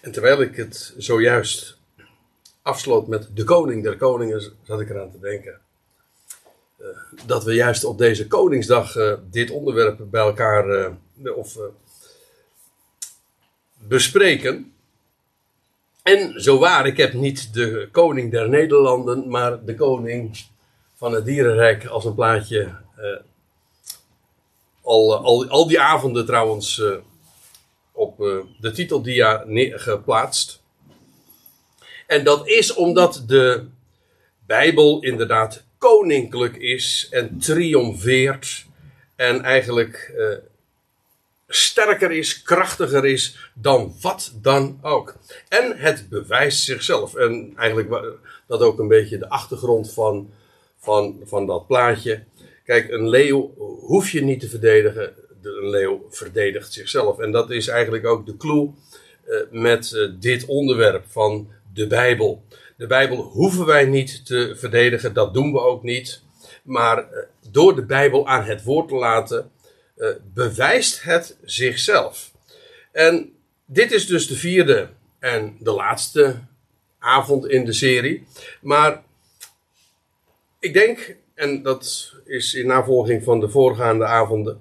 En terwijl ik het zojuist afsloot met de koning der koningen, zat ik eraan te denken. eh, dat we juist op deze Koningsdag eh, dit onderwerp bij elkaar eh, of, bespreken. En zo waar, ik heb niet de koning der Nederlanden, maar de koning van het dierenrijk als een plaatje. al, al, al die avonden trouwens op eh, de titeldia geplaatst. En dat is omdat de Bijbel inderdaad koninklijk is en triomfeert. En eigenlijk eh, sterker is, krachtiger is dan wat dan ook. En het bewijst zichzelf. En eigenlijk dat ook een beetje de achtergrond van, van, van dat plaatje. Kijk, een leeuw hoef je niet te verdedigen. De- leeuw verdedigt zichzelf. En dat is eigenlijk ook de clue eh, met eh, dit onderwerp van de Bijbel. De Bijbel hoeven wij niet te verdedigen, dat doen we ook niet. Maar eh, door de Bijbel aan het woord te laten, bewijst het zichzelf. En dit is dus de vierde en de laatste avond in de serie. Maar ik denk, en dat is in navolging van de voorgaande avonden,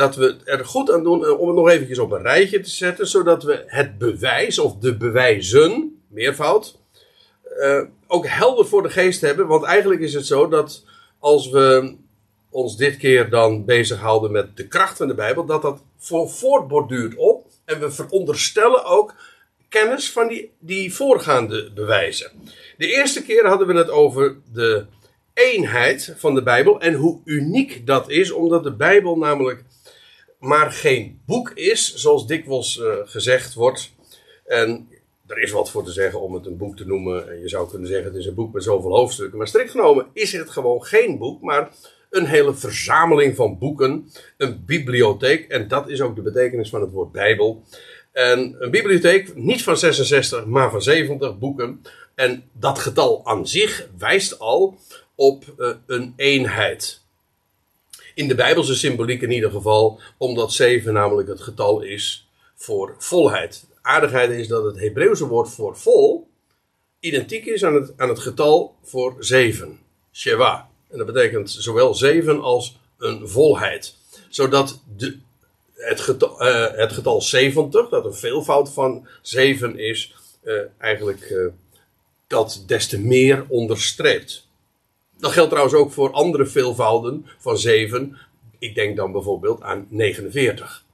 dat we er goed aan doen eh, om het nog eventjes op een rijtje te zetten, zodat we het bewijs of de bewijzen, meervoud, eh, ook helder voor de geest hebben. Want eigenlijk is het zo dat als we ons dit keer dan bezighouden met de kracht van de Bijbel, dat dat voor voortborduurt op. En we veronderstellen ook kennis van die, die voorgaande bewijzen. De eerste keer hadden we het over de eenheid van de Bijbel en hoe uniek dat is, omdat de Bijbel namelijk maar geen boek is, zoals dikwijls eh, gezegd wordt. En er is wat voor te zeggen om het een boek te noemen. En je zou kunnen zeggen het is een boek met zoveel hoofdstukken. Maar strikt genomen is het gewoon geen boek, maar een hele verzameling van boeken. Een bibliotheek. En dat is ook de betekenis van het woord Bijbel. En een bibliotheek niet van 66, maar van 70 boeken. En dat getal aan zich wijst al op eh, een eenheid. In de Bijbelse symboliek in ieder geval, omdat 7 namelijk het getal is voor volheid. Aardigheid is dat het Hebreeuwse woord voor vol identiek is aan het, aan het getal voor 7. Sheva. En dat betekent zowel 7 als een volheid. Zodat de, het, getal, eh, het getal 70, dat een veelvoud van 7 is, eh, eigenlijk eh, dat des te meer onderstreept. Dat geldt trouwens ook voor andere veelvouden van 7. Ik denk dan bijvoorbeeld aan 49.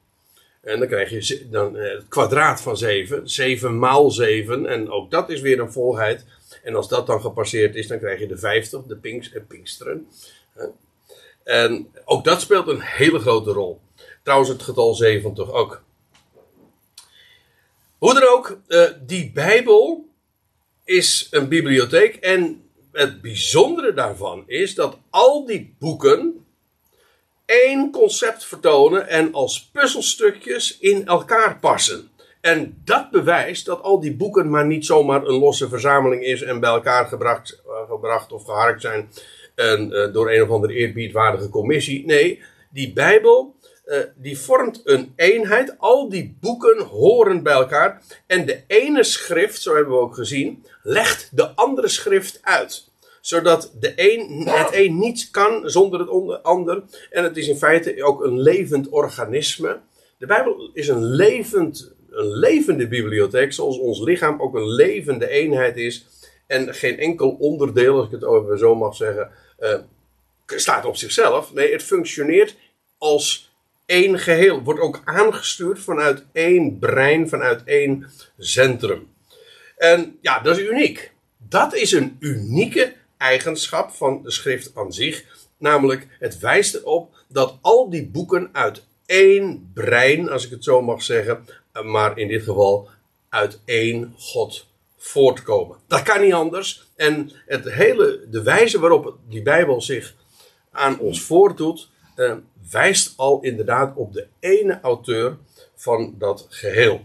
En dan krijg je dan eh, het kwadraat van 7. 7 maal 7. En ook dat is weer een volheid. En als dat dan gepasseerd is, dan krijg je de 50, de pinks en pinksteren. En ook dat speelt een hele grote rol. Trouwens, het getal 70 ook. Hoe dan ook, eh, die Bijbel is een bibliotheek. En het bijzondere daarvan is dat al die boeken één concept vertonen en als puzzelstukjes in elkaar passen. En dat bewijst dat al die boeken maar niet zomaar een losse verzameling is en bij elkaar gebracht, eh, gebracht of geharkt zijn en, eh, door een of andere eerbiedwaardige commissie. Nee, die Bijbel eh, die vormt een eenheid. Al die boeken horen bij elkaar. En de ene schrift, zo hebben we ook gezien, legt de andere schrift uit zodat de een, het een niet kan zonder het ander. En het is in feite ook een levend organisme. De Bijbel is een, levend, een levende bibliotheek, zoals ons lichaam ook een levende eenheid is. En geen enkel onderdeel, als ik het zo mag zeggen, eh, staat op zichzelf. Nee, het functioneert als één geheel. Wordt ook aangestuurd vanuit één brein, vanuit één centrum. En ja, dat is uniek. Dat is een unieke eigenschap van de schrift aan zich. Namelijk, het wijst erop dat al die boeken uit één brein, als ik het zo mag zeggen, maar in dit geval uit één God voortkomen. Dat kan niet anders. En het hele, de wijze waarop die Bijbel zich aan ons voordoet, eh, wijst al inderdaad op de ene auteur van dat geheel.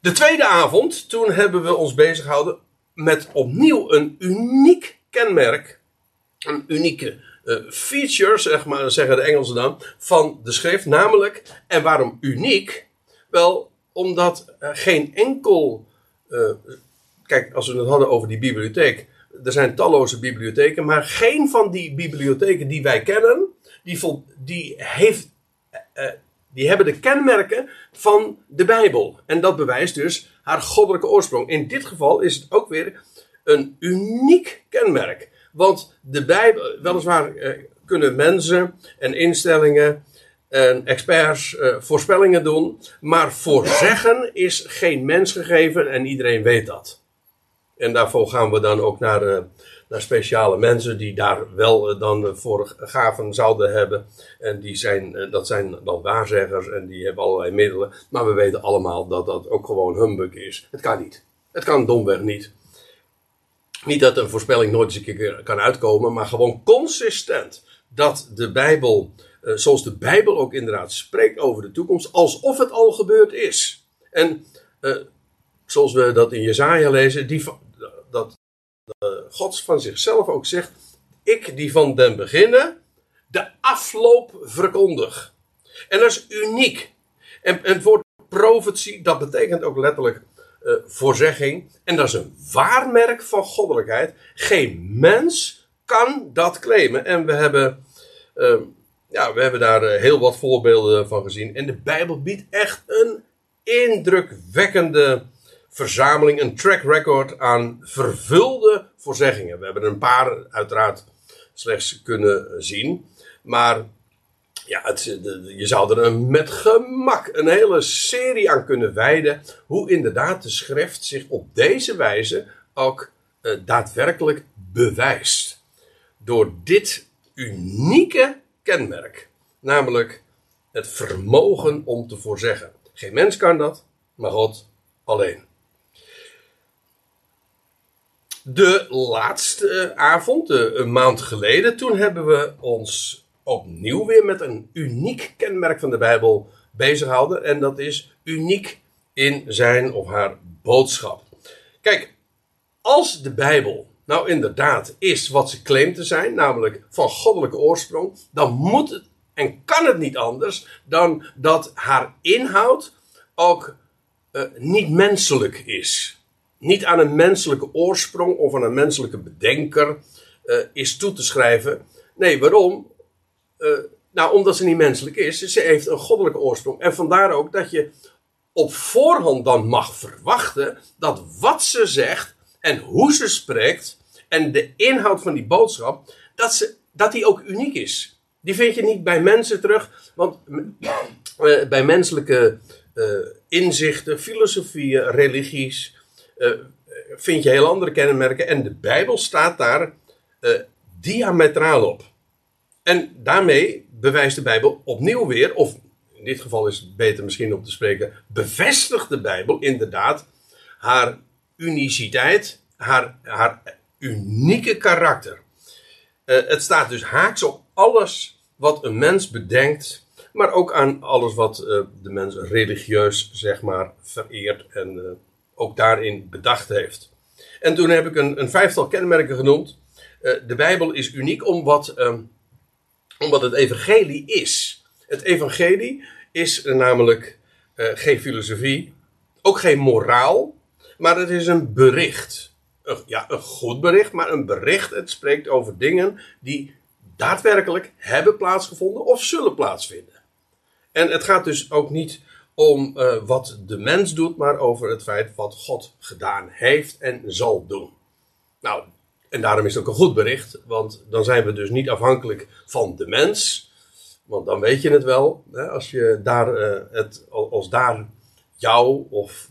De tweede avond, toen hebben we ons bezig gehouden met opnieuw een uniek kenmerk. Een unieke eh, feature, zeg maar, zeggen de Engelsen dan, van de schrift. Namelijk, en waarom uniek? Wel, omdat geen enkel. Uh, kijk, als we het hadden over die bibliotheek. Er zijn talloze bibliotheken, maar geen van die bibliotheken die wij kennen, die, die, heeft, uh, die hebben de kenmerken van de Bijbel. En dat bewijst dus haar goddelijke oorsprong. In dit geval is het ook weer een uniek kenmerk. Want de Bijbel, weliswaar kunnen mensen en instellingen en experts voorspellingen doen. Maar voorzeggen is geen mens gegeven en iedereen weet dat. En daarvoor gaan we dan ook naar, uh, naar speciale mensen die daar wel uh, dan voor gaven zouden hebben. En die zijn, dat zijn dan waarzeggers en die hebben allerlei middelen. Maar we weten allemaal dat dat ook gewoon humbug is. Het kan niet. Het kan domweg niet. Niet dat een voorspelling nooit eens een keer kan uitkomen, maar gewoon consistent dat de Bijbel zoals de Bijbel ook inderdaad spreekt over de toekomst, alsof het al gebeurd is. En zoals we dat in Jezaja lezen, die, dat uh, God van zichzelf ook zegt, ik die van den beginnen de afloop verkondig. En dat is uniek. En, en het woord profetie, dat betekent ook letterlijk voorzegging. En dat is een waarmerk van goddelijkheid. Geen mens kan dat claimen. En we hebben ja, we hebben daar eh, heel wat voorbeelden van gezien. En de Bijbel biedt echt een indrukwekkende verzameling, een track record aan vervulde voorzeggingen. We hebben een paar uiteraard slechts kunnen zien. Maar ja, het, je zou er met gemak een hele serie aan kunnen wijden. Hoe inderdaad de schrift zich op deze wijze ook uh, daadwerkelijk bewijst. Door dit unieke kenmerk. Namelijk het vermogen om te voorzeggen. Geen mens kan dat, maar God alleen. De laatste avond, een maand geleden, toen hebben we ons opnieuw weer met een uniek kenmerk van de Bijbel bezig gehouden. En dat is uniek in zijn of haar boodschap. Kijk, als de Bijbel nou inderdaad is wat ze claimt te zijn, namelijk van goddelijke oorsprong, dan moet het en kan het niet anders dan dat haar inhoud ook uh, niet menselijk is. Niet aan een menselijke oorsprong of aan een menselijke bedenker uh, is toe te schrijven. Nee, waarom? Uh, nou, omdat ze niet menselijk is. Ze heeft een goddelijke oorsprong. En vandaar ook dat je op voorhand dan mag verwachten dat wat ze zegt en hoe ze spreekt en de inhoud van die boodschap, dat, ze, dat die ook uniek is. Die vind je niet bij mensen terug, want uh, bij menselijke inzichten, filosofieën, religies, uh, vind je heel andere kenmerken. En de Bijbel staat daar diametraal op. En daarmee bewijst de Bijbel opnieuw weer, of in dit geval is het beter misschien om te spreken, bevestigt de Bijbel inderdaad haar uniciteit, haar, haar unieke karakter. Het staat dus haaks op alles wat een mens bedenkt, maar ook aan alles wat de mens religieus, zeg maar, vereert en ook daarin bedacht heeft. En toen heb ik een, een vijftal kenmerken genoemd. de Bijbel is uniek om wat, om wat het evangelie is. Het evangelie is namelijk geen filosofie, ook geen moraal, maar het is een bericht ja, een goed bericht, maar een bericht. Het spreekt over dingen die daadwerkelijk hebben plaatsgevonden of zullen plaatsvinden. En het gaat dus ook niet om uh, wat de mens doet, maar over het feit wat God gedaan heeft en zal doen. Nou, en daarom is het ook een goed bericht, want dan zijn we dus niet afhankelijk van de mens. Want dan weet je het wel, hè, als je daar, uh, het, als daar jou of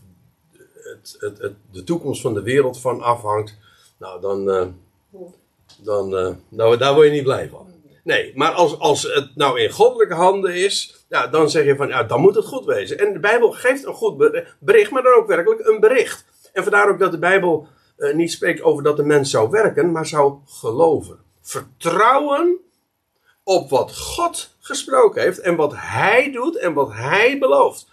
het, het, de toekomst van de wereld van afhangt, nou dan, uh, dan uh, nou, daar word je niet blij van. Nee, maar als, als het nou in goddelijke handen is, ja, dan zeg je van, ja, dan moet het goed wezen. En de Bijbel geeft een goed bericht, maar dan ook werkelijk een bericht. En vandaar ook dat de Bijbel uh, niet spreekt over dat de mens zou werken, maar zou geloven. Vertrouwen op wat God gesproken heeft en wat Hij doet en wat Hij belooft.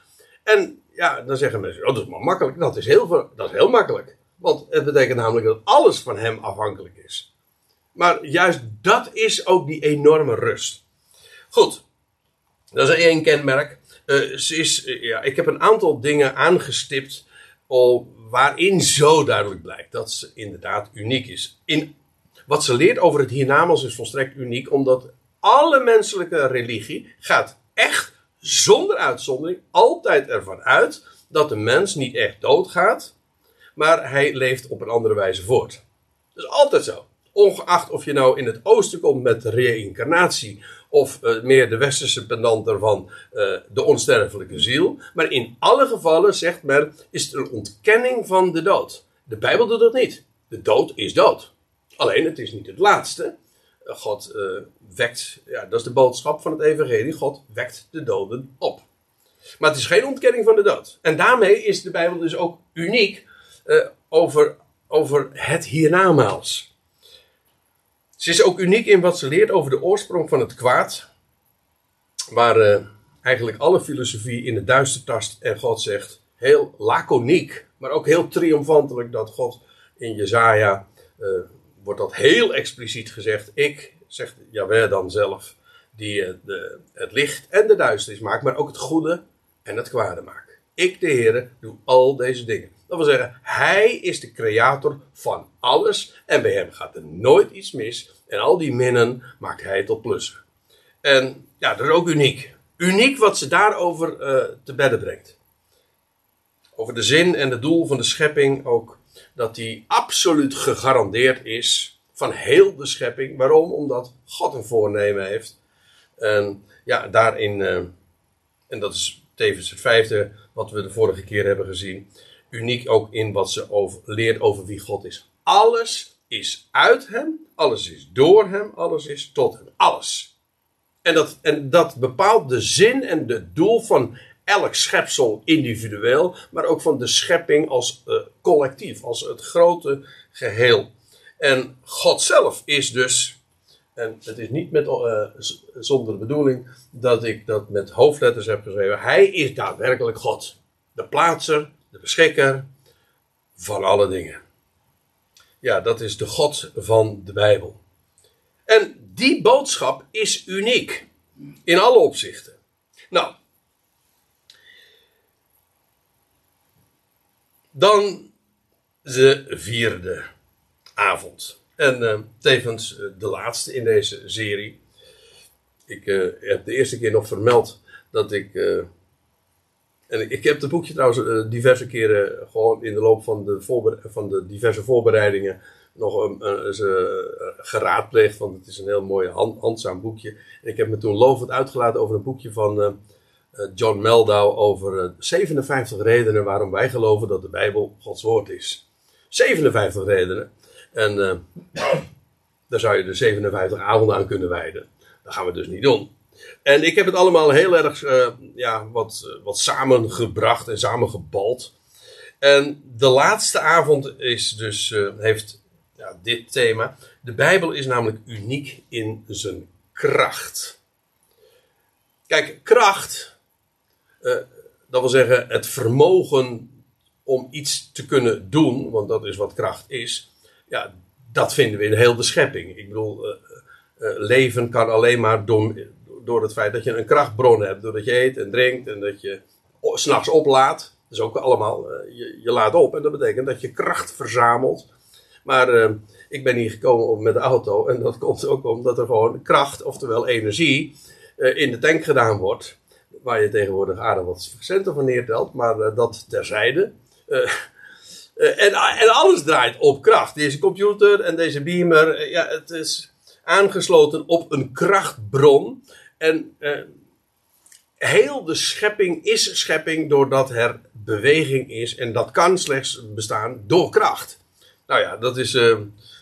En ja, dan zeggen mensen, oh, dat is maar makkelijk. Dat is, heel, dat is heel makkelijk. Want het betekent namelijk dat alles van hem afhankelijk is. Maar juist dat is ook die enorme rust. Goed, dat is één kenmerk. Uh, ze is, ja, ik heb een aantal dingen aangestipt waarin zo duidelijk blijkt dat ze inderdaad uniek is. In, wat ze leert over het hiernamaals is volstrekt uniek, omdat alle menselijke religie gaat echt zonder uitzondering altijd ervan uit dat de mens niet echt doodgaat, maar hij leeft op een andere wijze voort. Dat is altijd zo. Ongeacht of je nou in het oosten komt met reïncarnatie of uh, meer de westerse pendant ervan, uh, de onsterfelijke ziel. Maar in alle gevallen, zegt men, is het een ontkenning van de dood. De Bijbel doet dat niet. De dood is dood. Alleen het is niet het laatste. God uh, wekt, ja, dat is de boodschap van het Evangelie. God wekt de doden op. Maar het is geen ontkenning van de dood. En daarmee is de Bijbel dus ook uniek over, over het hiernamaals. Ze is ook uniek in wat ze leert over de oorsprong van het kwaad. Waar uh, eigenlijk alle filosofie in het duister tast en God zegt, heel laconiek, maar ook heel triomfantelijk dat God in Jezaja, uh, wordt dat heel expliciet gezegd, ik, zegt Jawel dan zelf, die uh, de, het licht en de duisternis maakt, maar ook het goede en het kwade maakt. Ik, de Heer, doe al deze dingen. Dat wil zeggen, Hij is de creator van alles en bij Hem gaat er nooit iets mis. En al die minnen maakt hij tot plussen. En ja, dat is ook uniek. Uniek wat ze daarover uh, te bedden brengt. Over de zin en het doel van de schepping ook. Dat die absoluut gegarandeerd is van heel de schepping. Waarom? Omdat God een voornemen heeft. En ja, daarin, uh, en dat is tevens het vijfde wat we de vorige keer hebben gezien. Uniek ook in wat ze over, leert over wie God is. Alles is uit hem, alles is door hem, alles is tot hem. Alles. En dat, en dat bepaalt de zin en het doel van elk schepsel individueel, maar ook van de schepping als uh, collectief, als het grote geheel. En God zelf is dus, en het is niet met, uh, zonder bedoeling dat ik dat met hoofdletters heb geschreven, hij is daadwerkelijk God. De plaatser, de beschikker van alle dingen. Ja, dat is de God van de Bijbel. En die boodschap is uniek. In alle opzichten. Nou. Dan de vierde avond. En uh, tevens uh, de laatste in deze serie. Ik uh, heb de eerste keer nog vermeld dat ik en ik heb het boekje trouwens uh, diverse keren gewoon in de loop van de, van de diverse voorbereidingen nog een, een, uh, geraadpleegd. Want het is een heel mooi hand, handzaam boekje. En ik heb me toen lovend uitgelaten over een boekje van John Meldau over 57 redenen waarom wij geloven dat de Bijbel Gods woord is. 57 redenen. En daar zou je de 57 avonden aan kunnen wijden. Dat gaan we dus niet doen. En ik heb het allemaal heel erg uh, ja, wat, uh, wat samengebracht en samengebald. En de laatste avond is dus, uh, heeft ja, dit thema. De Bijbel is namelijk uniek in zijn kracht. Kijk, kracht, dat wil zeggen het vermogen om iets te kunnen doen, want dat is wat kracht is. Ja, dat vinden we in heel de schepping. Ik bedoel, leven kan alleen maar door, door het feit dat je een krachtbron hebt. Doordat je eet en drinkt en dat je s'nachts oplaat. Dat is ook allemaal, uh, je, je, laat op en dat betekent dat je kracht verzamelt. Maar uh, ik ben hier gekomen met de auto en dat komt ook omdat er gewoon kracht, oftewel energie, uh, in de tank gedaan wordt. Waar je tegenwoordig aardig wat centen van neertelt, maar dat terzijde. en, en alles draait op kracht. Deze computer en deze beamer, ja, het is aangesloten op een krachtbron. En uh, heel de schepping is schepping doordat er beweging is. En dat kan slechts bestaan door kracht. Nou ja, dat is,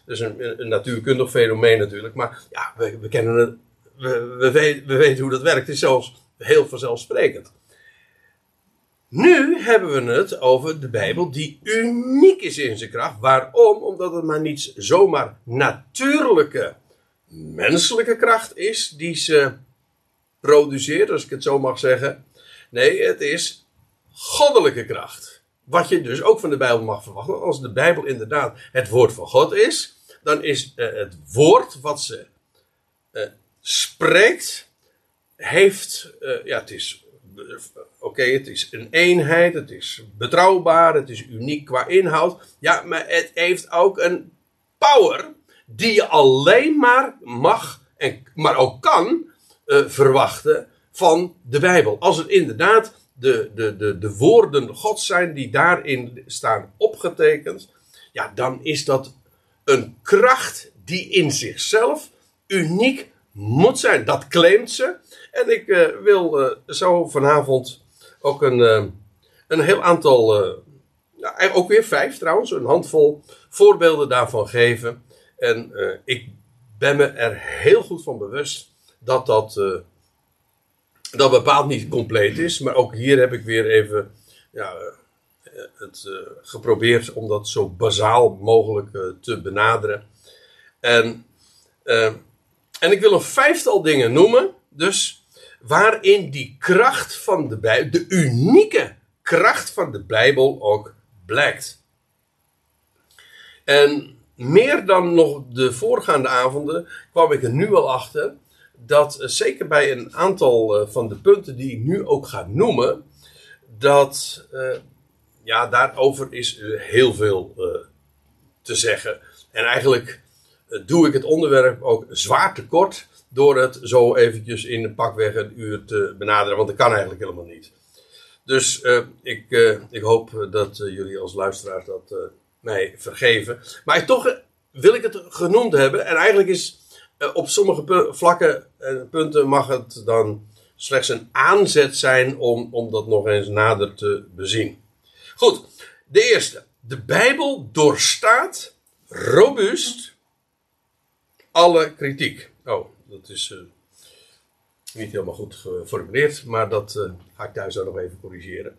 is een, een, natuurkundig fenomeen natuurlijk. Maar ja, we, kennen het. We, we weten hoe dat werkt. Het is zelfs heel vanzelfsprekend. Nu hebben we het over de Bijbel die uniek is in zijn kracht. Waarom? Omdat het maar niet zomaar natuurlijke menselijke kracht is die ze produceert, als ik het zo mag zeggen. Nee, het is goddelijke kracht. Wat je dus ook van de Bijbel mag verwachten. Als de Bijbel inderdaad het woord van God is, dan is uh, het woord wat ze uh, spreekt, heeft, uh, ja, het is oké, het is een eenheid, het is betrouwbaar, het is uniek qua inhoud. Ja, maar het heeft ook een power die je alleen maar mag, en, maar ook kan uh, verwachten van de Bijbel. Als het inderdaad de, de, de, de woorden Gods zijn die daarin staan opgetekend, ja, dan is dat een kracht die in zichzelf uniek moet zijn. Dat claimt ze. En ik uh, wil uh, zo vanavond ook een, een heel aantal, ook weer vijf trouwens, een handvol voorbeelden daarvan geven. En ik ben me er heel goed van bewust dat dat, dat bepaald niet compleet is. Maar ook hier heb ik weer even ja, het geprobeerd om dat zo bazaal mogelijk te benaderen. En, en ik wil een vijftal dingen noemen. Dus waarin die kracht van de Bijbel, de unieke kracht van de Bijbel ook blijkt. En meer dan nog de voorgaande avonden kwam ik er nu al achter dat eh, zeker bij een aantal eh, van de punten die ik nu ook ga noemen, dat uh, ja, daarover is heel veel te zeggen. En eigenlijk doe ik het onderwerp ook zwaar tekort door het zo eventjes in een pakweg een uur te benaderen, want dat kan eigenlijk helemaal niet. Dus ik, ik hoop dat jullie als luisteraars dat mij vergeven. Maar toch wil ik het genoemd hebben. En eigenlijk is op sommige vlakken en punten mag het dan slechts een aanzet zijn om, om dat nog eens nader te bezien. Goed, de eerste. De Bijbel doorstaat robuust alle kritiek. Oh, dat is uh, niet helemaal goed geformuleerd, maar dat ga ik thuis ook nog even corrigeren.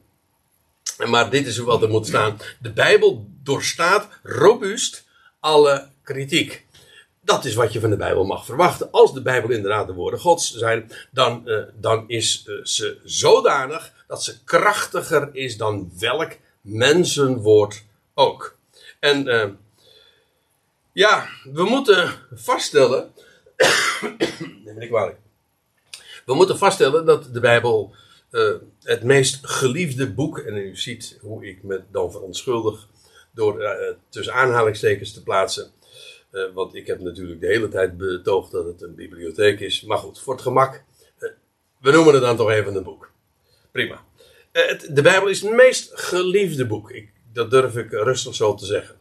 Maar dit is wat er moet staan. De Bijbel doorstaat robuust alle kritiek. Dat is wat je van de Bijbel mag verwachten. Als de Bijbel inderdaad de woorden Gods zijn, dan, uh, dan is ze zodanig dat ze krachtiger is dan welk mensenwoord ook. En ja, we moeten vaststellen Neem me kwalijk. We moeten vaststellen dat de Bijbel het meest geliefde boek, en u ziet hoe ik me dan verontschuldig door tussen aanhalingstekens te plaatsen. Uh, want ik heb natuurlijk de hele tijd betoogd dat het een bibliotheek is. Maar goed, voor het gemak, we noemen het dan toch even een boek. Prima. Het, de Bijbel is het meest geliefde boek. Dat durf ik rustig zo te zeggen.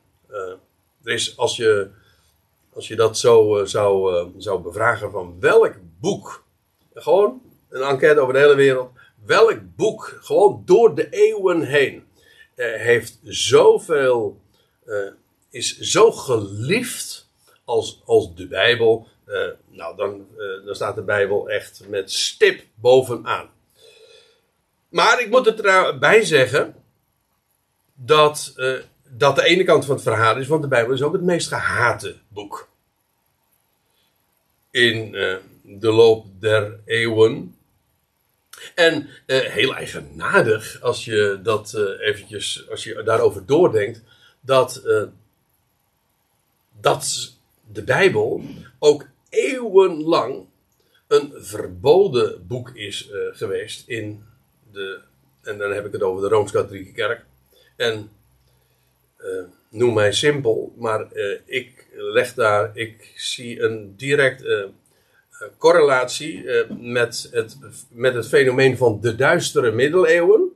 er is, als je als je dat zo zou, zou bevragen van welk boek, gewoon een enquête over de hele wereld, welk boek, gewoon door de eeuwen heen, heeft zoveel, is zo geliefd als, als de Bijbel. nou, dan, dan staat de Bijbel echt met stip bovenaan. Maar ik moet erbij zeggen dat dat de ene kant van het verhaal is, want de Bijbel is ook het meest gehate boek. In de loop der eeuwen. En heel eigenaardig, als je dat eventjes, als je daarover doordenkt, dat, dat de Bijbel ook eeuwenlang een verboden boek is geweest in de, en dan heb ik het over de Rooms-Katholieke Kerk. En uh, noem mij simpel, maar uh, ik leg daar, ik zie een direct correlatie met, het, met het fenomeen van de duistere middeleeuwen.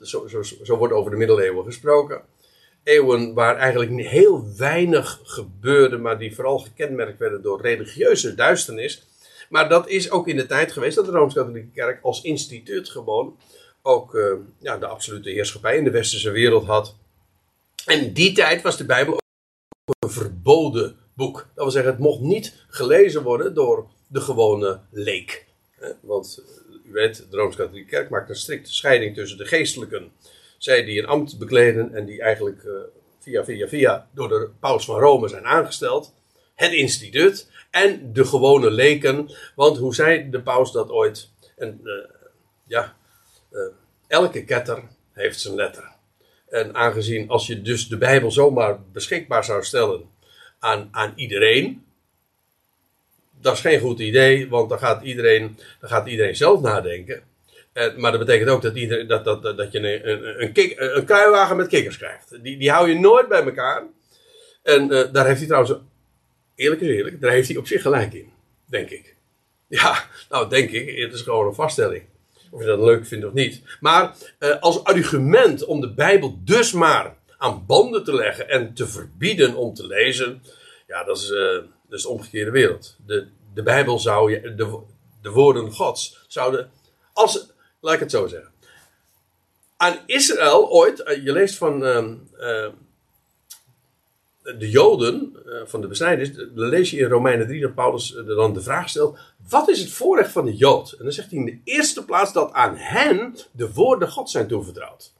Zo, zo wordt over de middeleeuwen gesproken. Eeuwen waar eigenlijk heel weinig gebeurde, maar die vooral gekenmerkt werden door religieuze duisternis. Maar dat is ook in de tijd geweest dat de Rooms-Katholieke Kerk als instituut gewoon ook ja, de absolute heerschappij in de westerse wereld had. En die tijd was de Bijbel ook een verboden boek. Dat wil zeggen, het mocht niet gelezen worden door de gewone leek. Want eh, u weet, de Rooms-Katholieke Kerk maakt een strikte scheiding tussen de geestelijken. Zij die een ambt bekleden en die eigenlijk uh, via, via, via door de paus van Rome zijn aangesteld. Het instituut en de gewone leken. Want hoe zei de paus dat ooit? En uh, ja, uh, elke ketter heeft zijn letter. En aangezien als je dus de Bijbel zomaar beschikbaar zou stellen aan, aan iedereen. Dat is geen goed idee, want dan gaat iedereen, dan gaat iedereen zelf nadenken. Eh, maar dat betekent ook dat, ieder, dat, dat, dat, dat je een, een, een, kik, een kruiwagen met kikkers krijgt. Die, die hou je nooit bij elkaar. En uh, daar heeft hij trouwens, eerlijk is eerlijk, daar heeft hij op zich gelijk in. Denk ik. Ja, nou denk ik. Het is gewoon een vaststelling. Of je dat leuk vindt of niet. Maar uh, als argument om de Bijbel dus maar aan banden te leggen en te verbieden om te lezen. Ja, dat is, dat is de omgekeerde wereld. De, de Bijbel zou je, de, de woorden Gods zouden, als, laat ik het zo zeggen. Aan Israël ooit, uh, je leest van uh, de Joden, van de besnijders, dan lees je in Romeinen 3 dat Paulus dan de vraag stelt: wat is het voorrecht van de Jood? En dan zegt hij in de eerste plaats dat aan hen de woorden God zijn toevertrouwd.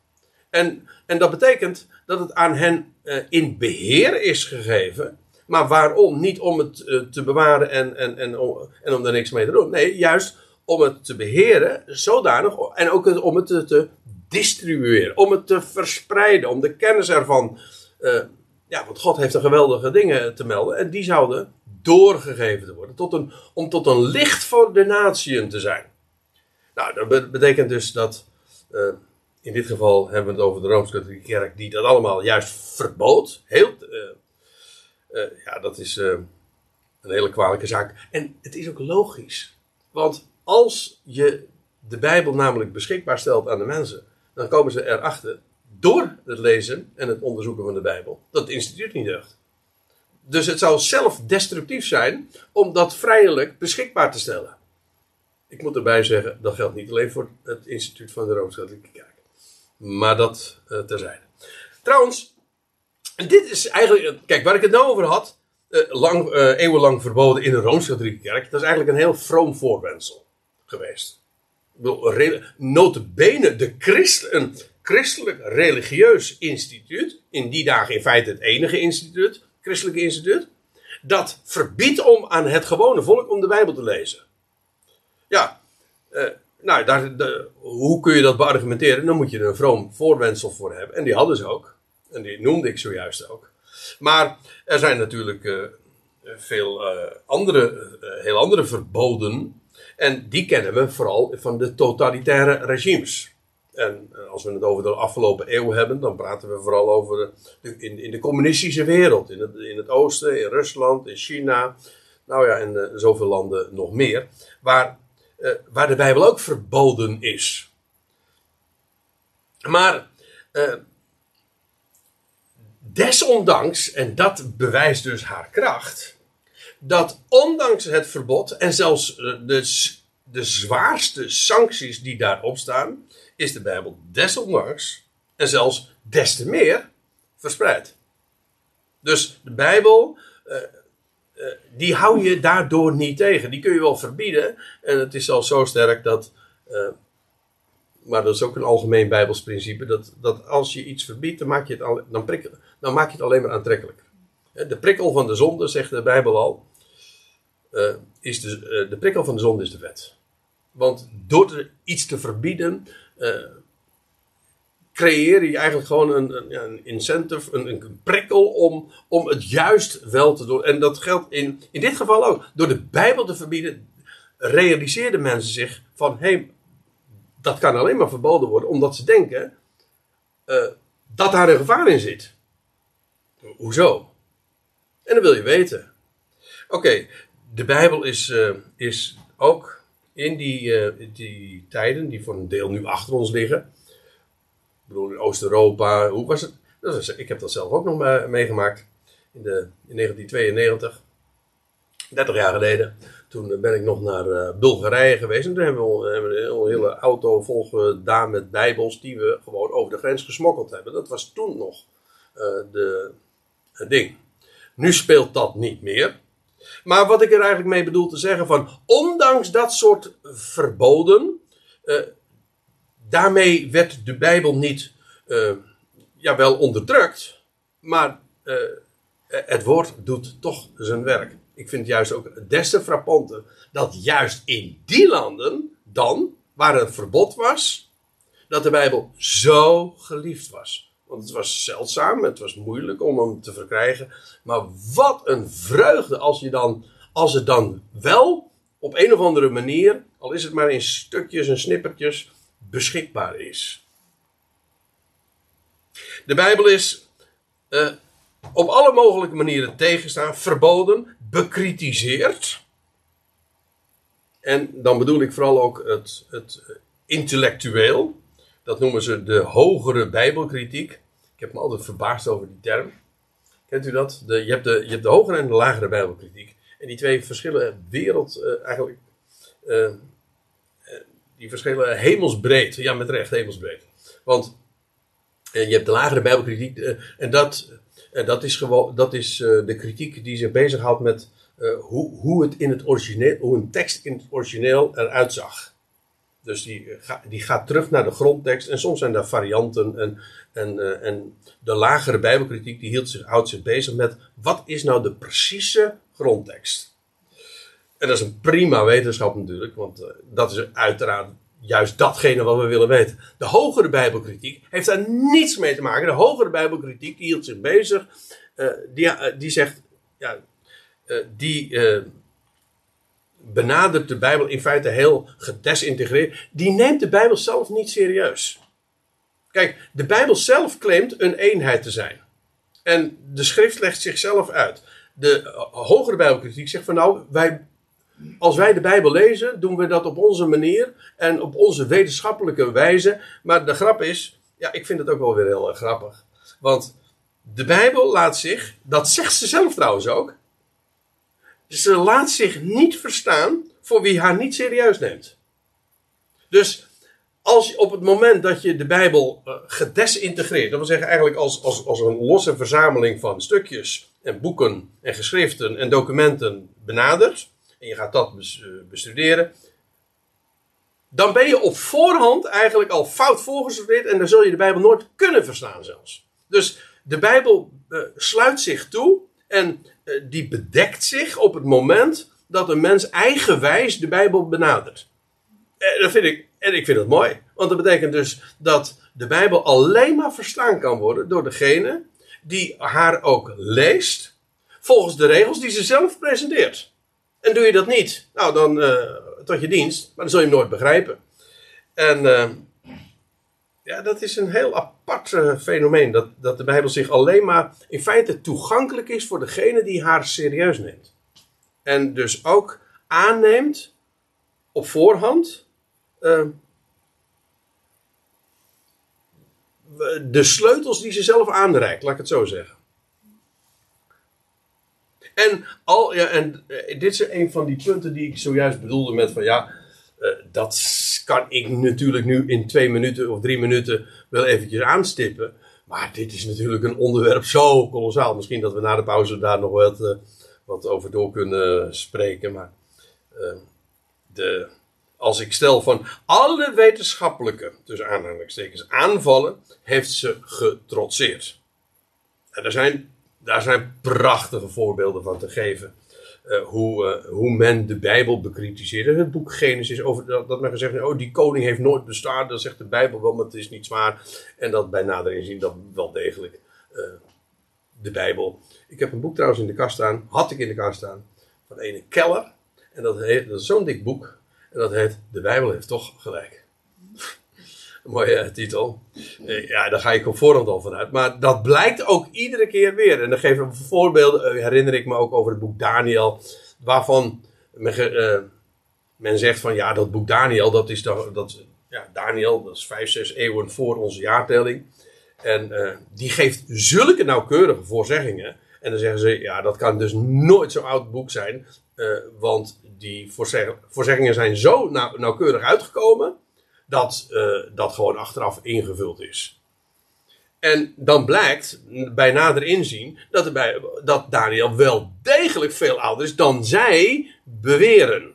En, en dat betekent dat het aan hen in beheer is gegeven. Maar waarom? Niet om het te bewaren en, en, en, om, en om niks mee te doen. Nee, juist om het te beheren, zodanig. En ook om het te, distribueren, om het te verspreiden, om de kennis ervan. Uh, ja, want God heeft er geweldige dingen te melden. En die zouden doorgegeven te worden. Tot een, om tot een licht voor de natieën te zijn. Nou, dat betekent dus dat. Uh, in dit geval hebben we het over de Rooms-Katholieke Kerk, die dat allemaal juist verbood. Heel, uh, ja, dat is een hele kwalijke zaak. En het is ook logisch. Want als je de Bijbel namelijk beschikbaar stelt aan de mensen, dan komen ze erachter, door het lezen en het onderzoeken van de Bijbel, dat het instituut niet deugt. Dus het zou zelf destructief zijn om dat vrijelijk beschikbaar te stellen. Ik moet erbij zeggen, dat geldt niet alleen voor het instituut van de Rooms-Katholieke Kerk. Maar dat uh, terzijde. Trouwens, dit is eigenlijk. Kijk, waar ik het nou over had. Uh, lang, uh, eeuwenlang verboden in de Rooms-Katholieke Kerk. Dat is eigenlijk een heel vroom voorwensel geweest. Notabene de christ, een christelijk religieus instituut. In die dagen in feite het enige instituut. Christelijke instituut. Dat verbiedt om aan het gewone volk om de Bijbel te lezen. Ja, nou, daar, de, hoe kun je dat beargumenteren? Dan moet je er een vroom voorwensel voor hebben. En die hadden ze ook. En die noemde ik zojuist ook. Maar er zijn natuurlijk uh, veel uh, andere, uh, heel andere verboden. En die kennen we vooral van de totalitaire regimes. En als we het over de afgelopen eeuw hebben, dan praten we vooral over de, in, in de communistische wereld. In het, in het oosten, in Rusland, in China. Nou ja, en zoveel landen nog meer. Waar uh, waar de Bijbel ook verboden is. Maar desondanks, en dat bewijst dus haar kracht, dat ondanks het verbod en zelfs de, de zwaarste sancties die daarop staan, is de Bijbel desondanks en zelfs des te meer verspreid. Dus de Bijbel. Uh, uh, die hou je daardoor niet tegen. Die kun je wel verbieden. En het is al zo sterk dat. Maar dat is ook een algemeen Bijbels principe. Dat, dat als je iets verbiedt, dan maak je het, dan, prik, dan maak je het alleen maar aantrekkelijker. De prikkel van de zonde, zegt de Bijbel al. Uh, is de, de prikkel van de zonde is de wet. Want door iets te verbieden creëer je eigenlijk gewoon een, een, een incentive, een, een, prikkel om, om het juist wel te doen. En dat geldt in, in dit geval ook. Door de Bijbel te verbieden, realiseerden mensen zich van hé, hey, dat kan alleen maar verboden worden, omdat ze denken dat daar een gevaar in zit. Hoezo? En dat wil je weten. Oké, de Bijbel is, uh, is ook in die, uh, die tijden, die voor een deel nu achter ons liggen bedoel, in Oost-Europa, hoe was het? Was, ik heb dat zelf ook nog meegemaakt in, de, in 1992, 30 jaar geleden. Toen ben ik nog naar uh, Bulgarije geweest en toen hebben we, hebben we een hele auto vol gedaan met bijbels die we gewoon over de grens gesmokkeld hebben. Dat was toen nog de, het ding. Nu speelt dat niet meer. Maar wat ik er eigenlijk mee bedoel te zeggen van, ondanks dat soort verboden, uh, daarmee werd de Bijbel niet, uh, ja wel onderdrukt, maar uh, het woord doet toch zijn werk. Ik vind juist ook des te frappante dat juist in die landen dan, waar een verbod was, dat de Bijbel zo geliefd was. Want het was zeldzaam, het was moeilijk om hem te verkrijgen. Maar wat een vreugde als, je dan, als het dan wel op een of andere manier, al is het maar in stukjes en snippertjes, beschikbaar is. De Bijbel is uh, op alle mogelijke manieren tegenstaan, verboden, bekritiseerd. En dan bedoel ik vooral ook het, het intellectueel. Dat noemen ze de hogere Bijbelkritiek. Ik heb me altijd verbaasd over die term. Kent u dat? De, je, hebt de, je hebt de hogere en de lagere Bijbelkritiek. En die twee verschillen wereld uh, eigenlijk. Uh, die verschillen hemelsbreed. Ja, met recht hemelsbreed. Want je hebt de lagere Bijbelkritiek. en dat, dat is, gewoon, dat is de kritiek die zich bezighoudt met hoe, hoe, het in het origineel, hoe een tekst in het origineel eruit zag. Dus die, die gaat terug naar de grondtekst. En soms zijn daar varianten. En, en, en de lagere Bijbelkritiek die hield zich, houdt zich bezig met wat is nou de precieze grondtekst. En dat is een prima wetenschap natuurlijk, want uh, dat is uiteraard juist datgene wat we willen weten. De hogere Bijbelkritiek heeft daar niets mee te maken. De hogere Bijbelkritiek die hield zich bezig, die, die zegt, ja, die benadert de Bijbel in feite heel gedesintegreerd. Die neemt de Bijbel zelf niet serieus. Kijk, de Bijbel zelf claimt een eenheid te zijn. En de schrift legt zichzelf uit de hogere Bijbelkritiek zegt van nou, wij, als wij de Bijbel lezen, doen we dat op onze manier en op onze wetenschappelijke wijze. Maar de grap is, ja, ik vind het ook wel weer heel erg grappig. Want de Bijbel laat zich, dat zegt ze zelf trouwens ook, ze laat zich niet verstaan voor wie haar niet serieus neemt. Dus als op het moment dat je de Bijbel uh, gedesintegreert, dat wil zeggen eigenlijk als, als, als een losse verzameling van stukjes en boeken en geschriften en documenten benadert, en je gaat dat eh, bestuderen, dan ben je op voorhand eigenlijk al fout voorgesorteerd en dan zul je de Bijbel nooit kunnen verstaan zelfs. Dus de Bijbel uh, sluit zich toe en uh, die bedekt zich op het moment dat een mens eigenwijs de Bijbel benadert. En dat vind ik, en ik vind dat mooi, want dat betekent dus dat de Bijbel alleen maar verstaan kan worden door degene die haar ook leest volgens de regels die ze zelf presenteert. En doe je dat niet, nou dan uh, tot je dienst, maar dan zul je hem nooit begrijpen. En ja, dat is een heel apart uh, fenomeen, dat, dat de Bijbel zich alleen maar in feite toegankelijk is voor degene die haar serieus neemt. En dus ook aanneemt op voorhand de sleutels die ze zelf aanreikt, laat ik het zo zeggen. En, al, ja, en eh, dit is een van die punten die ik zojuist bedoelde met van ja, uh, dat kan ik natuurlijk nu in twee minuten of drie minuten wel eventjes aanstippen. Maar dit is natuurlijk een onderwerp zo kolossaal. Misschien dat we na de pauze daar nog wat, uh, wat over door kunnen spreken. Maar de, als ik stel van alle wetenschappelijke, tussen aanhalingstekens, aanvallen, heeft ze getrotseerd. En er zijn, daar zijn prachtige voorbeelden van te geven. Uh, hoe, uh, hoe men de Bijbel bekritiseert. Het boek Genesis, over dat, men gezegd heeft, oh die koning heeft nooit bestaan. Dat zegt de Bijbel wel, maar het is niet zwaar. En dat bij nader inzien dat wel degelijk uh, de Bijbel. Ik heb een boek trouwens in de kast staan, had ik in de kast staan, van ene Keller. En dat, heet, dat is zo'n dik boek. En dat heet De Bijbel heeft toch gelijk. Een mooie titel. Eh, ja, daar ga ik op voorhand al vanuit. Maar dat blijkt ook iedere keer weer. En dan geef ik voorbeelden. Uh, herinner ik me ook over het boek Daniel. Waarvan men, men zegt van ja, dat boek Daniel, dat is toch, dat, ja, Daniel, dat is vijf, zes eeuwen voor onze jaartelling. En die geeft zulke nauwkeurige voorzeggingen. En dan zeggen ze, ja, dat kan dus nooit zo'n oud boek zijn. want die voorzeggingen zijn zo nauwkeurig uitgekomen dat uh, dat gewoon achteraf ingevuld is. En dan blijkt bij nader inzien dat, er bij, dat Daniel wel degelijk veel ouder is dan zij beweren.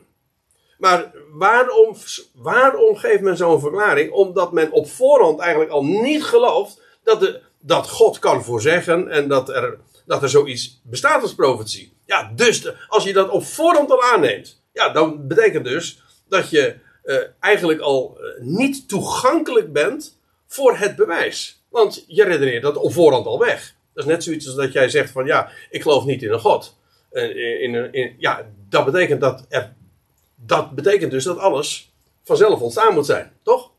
Maar waarom, waarom geeft men zo'n verklaring? Omdat men op voorhand eigenlijk al niet gelooft dat, de, dat God kan voorzeggen en dat er, dat er zoiets bestaat als profetie. Ja, dus als je dat op voorhand al aanneemt, ja, dan betekent dus dat je uh, eigenlijk al uh, niet toegankelijk bent voor het bewijs. Want je redeneert dat op voorhand al weg. Dat is net zoiets als dat jij zegt van ja, ik geloof niet in een God. Uh, in, in, ja, dat betekent dat dat betekent dus dat alles vanzelf ontstaan moet zijn, toch?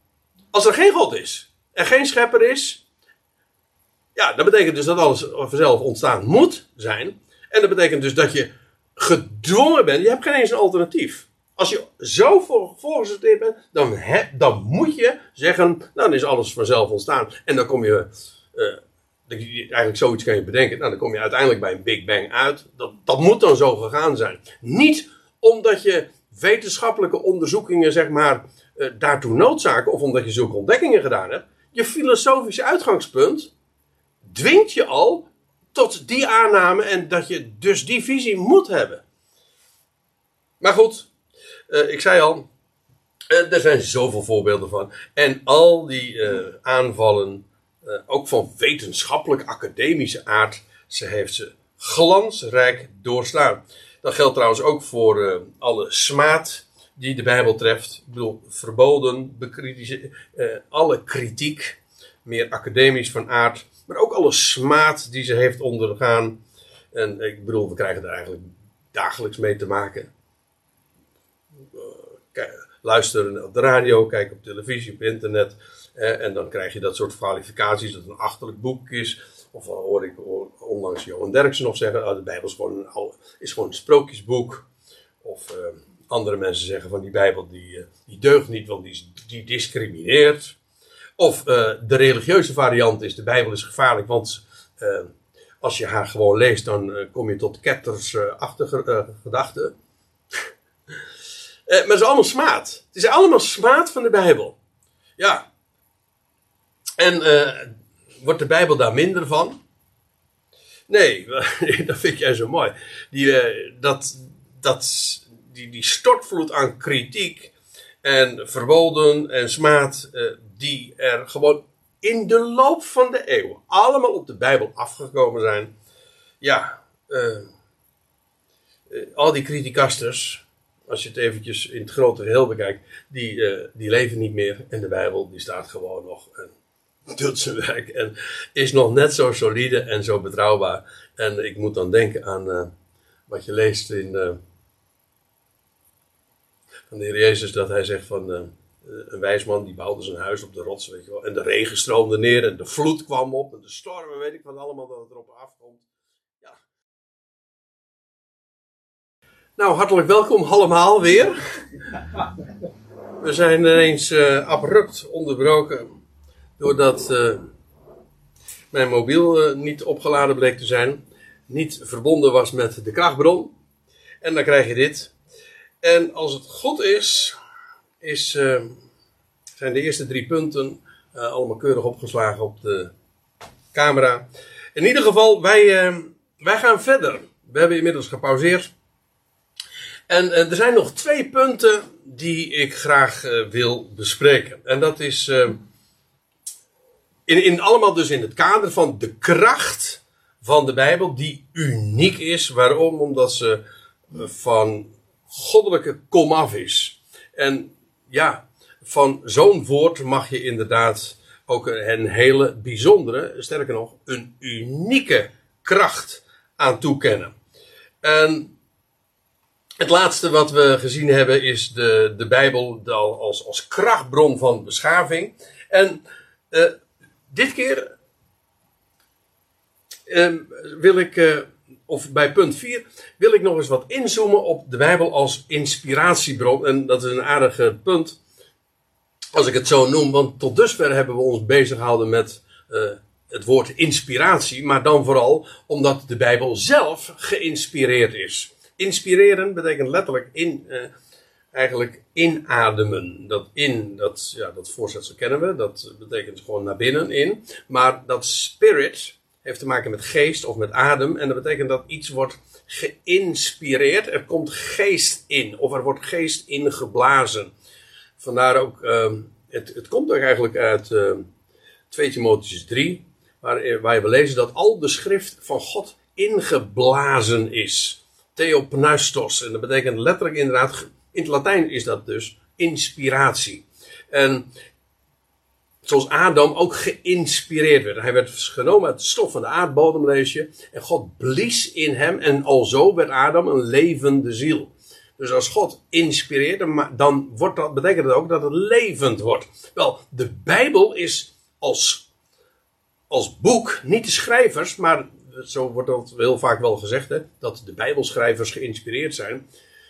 als er geen God is en geen schepper is, ja, dat betekent dus dat alles vanzelf ontstaan moet zijn. En dat betekent dus dat je gedwongen bent, je hebt geen eens een alternatief. Als je zo voor, voorgesorteerd bent, dan, dan moet je zeggen, dan is alles vanzelf ontstaan. En dan kom je, uh, eigenlijk zoiets kan je bedenken, nou, dan kom je uiteindelijk bij een Big Bang uit. Dat, dat moet dan zo gegaan zijn. Niet omdat je wetenschappelijke onderzoekingen, zeg maar, uh, daartoe noodzaken, of omdat je zulke ontdekkingen gedaan hebt. Je filosofische uitgangspunt dwingt je al tot die aanname en dat je dus die visie moet hebben. Maar goed, uh, ik zei al, uh, er zijn zoveel voorbeelden van. En al die uh, aanvallen, ook van wetenschappelijk-academische aard, ze heeft ze glansrijk doorstaan. Dat geldt trouwens ook voor alle smaad die de Bijbel treft. Ik bedoel, verboden, alle kritiek, meer academisch van aard, maar ook alle smaad die ze heeft ondergaan. En ik bedoel, we krijgen er eigenlijk dagelijks mee te maken luisteren op de radio, kijken op televisie, op internet. en dan krijg je dat soort kwalificaties dat het een achterlijk boek is. Of hoor ik onlangs Johan Derksen nog zeggen: oh, de Bijbel is gewoon, een, is gewoon een sprookjesboek. Of uh, andere mensen zeggen van die Bijbel die, uh, die deugt niet, want die, die discrimineert. Of uh, de religieuze variant is: de Bijbel is gevaarlijk, want als je haar gewoon leest, dan kom je tot kettersachtige gedachten. Eh, maar het is allemaal smaad. Het is allemaal smaad van de Bijbel. Ja. En uh, wordt de Bijbel daar minder van? Nee, dat vind jij zo mooi. Die, uh, dat, dat, die, die stortvloed aan kritiek en verboden en smaad, die er gewoon in de loop van de eeuwen allemaal op de Bijbel afgekomen zijn. Ja, al die criticasters, als je het eventjes in het grote geheel bekijkt, die, uh, die leven niet meer. En de Bijbel die staat gewoon nog en doet zijn werk. En is nog net zo solide en zo betrouwbaar. En ik moet dan denken aan uh, wat je leest in, uh, van de Heer Jezus, dat hij zegt van een wijsman die bouwde zijn huis op de rots, weet je wel. En de regen stroomde neer en de vloed kwam op en de stormen, weet ik van allemaal dat het erop afkomt. Nou, hartelijk welkom allemaal weer. We zijn ineens uh, abrupt onderbroken doordat uh, mijn mobiel uh, niet opgeladen bleek te zijn, niet verbonden was met de krachtbron. En dan krijg je dit. En als het goed is, is zijn de eerste drie punten allemaal keurig opgeslagen op de camera. In ieder geval, wij, wij gaan verder. We hebben inmiddels gepauzeerd. En uh, er zijn nog twee punten die ik graag uh, wil bespreken. En dat is uh, in, in, allemaal dus in het kader van de kracht van de Bijbel, die uniek is. Waarom? Omdat ze van goddelijke komaf is. En ja, van zo'n woord mag je inderdaad ook een hele bijzondere, sterker nog, een unieke kracht aan toekennen. En het laatste wat we gezien hebben is de, de Bijbel als, als krachtbron van beschaving. En uh, dit keer uh, wil ik, uh, of bij punt 4, wil ik nog eens wat inzoomen op de Bijbel als inspiratiebron. En dat is een aardig punt, als ik het zo noem, want tot dusver hebben we ons bezig gehouden met het woord inspiratie, maar dan vooral omdat de Bijbel zelf geïnspireerd is. Inspireren betekent letterlijk in, uh, eigenlijk inademen. Dat in, dat, ja, dat voorzetsel kennen we. Dat betekent gewoon naar binnen in. Maar dat spirit heeft te maken met geest of met adem. En dat betekent dat iets wordt geïnspireerd. Er komt geest in. Of er wordt geest ingeblazen. Vandaar ook, uh, het, het komt ook eigenlijk uit uh, 2 Timotheus 3. Waar, waar we lezen dat al de schrift van God ingeblazen is. Theopneustos. En dat betekent letterlijk inderdaad, in het Latijn is dat dus inspiratie. En zoals Adam ook geïnspireerd werd. Hij werd genomen uit de stof van de aardbodem, lees je. En God blies in hem en alzo werd Adam een levende ziel. Dus als God inspireert, dan wordt dat, betekent dat ook dat het levend wordt. Wel, de Bijbel is als, als boek niet de schrijvers, maar zo wordt dat heel vaak wel gezegd, hè, dat de Bijbelschrijvers geïnspireerd zijn.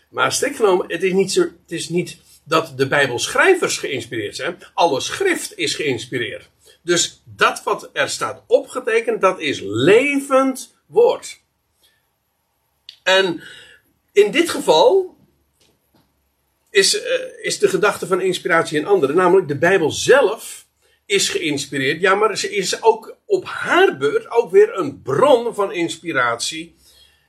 Maar strikt genomen, het is niet, zo, het is niet dat de Bijbelschrijvers geïnspireerd zijn. Alle schrift is geïnspireerd. Dus dat wat er staat opgetekend, dat is levend woord. En in dit geval is, uh, is de gedachte van inspiratie een andere. Namelijk, de Bijbel zelf is geïnspireerd. Ja, maar ze is ook op haar beurt ook weer een bron van inspiratie.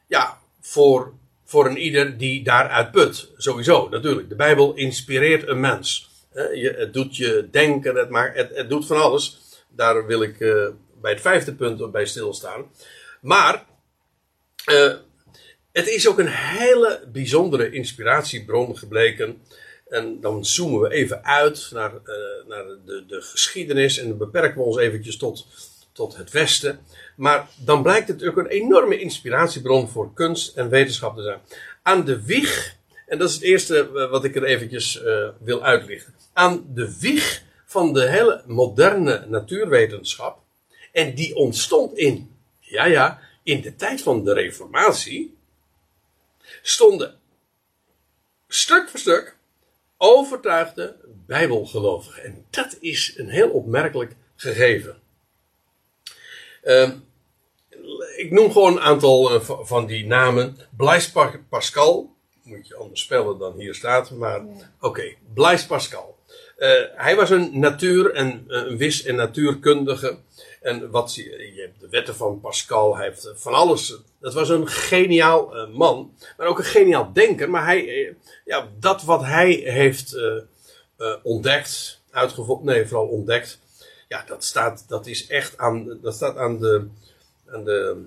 Ja, voor, voor een ieder die daaruit put. Sowieso, natuurlijk. De Bijbel inspireert een mens. Het doet je denken, het, maar het, het doet van alles. Daar wil ik uh, bij het vijfde punt bij stilstaan. Maar uh, het is ook een hele bijzondere inspiratiebron gebleken. En dan zoomen we even uit naar, uh, naar de, de, geschiedenis en dan beperken we ons eventjes tot, tot het Westen. Maar dan blijkt het ook een enorme inspiratiebron voor kunst en wetenschap te zijn. Aan de wieg, en dat is het eerste wat ik er eventjes uh, wil uitlichten. Aan de wieg van de hele moderne natuurwetenschap. En die ontstond in, ja ja, in de tijd van de Reformatie. Stonden stuk voor stuk overtuigde Bijbelgelovigen. En dat is een heel opmerkelijk gegeven. Uh, ik noem gewoon een aantal uh, van die namen. Blaise Pascal, moet je anders spellen dan hier staat, maar oké, okay. Blaise Pascal. Uh, hij was een natuur- en een wis- en natuurkundige. En wat je, je hebt de wetten van Pascal, hij heeft van alles. Dat was een geniaal uh, man, maar ook een geniaal denker. Maar hij, uh, ja, dat wat hij heeft ontdekt, uitgevonden, nee, vooral ontdekt. Ja, dat staat, dat is echt aan, dat staat aan de, de,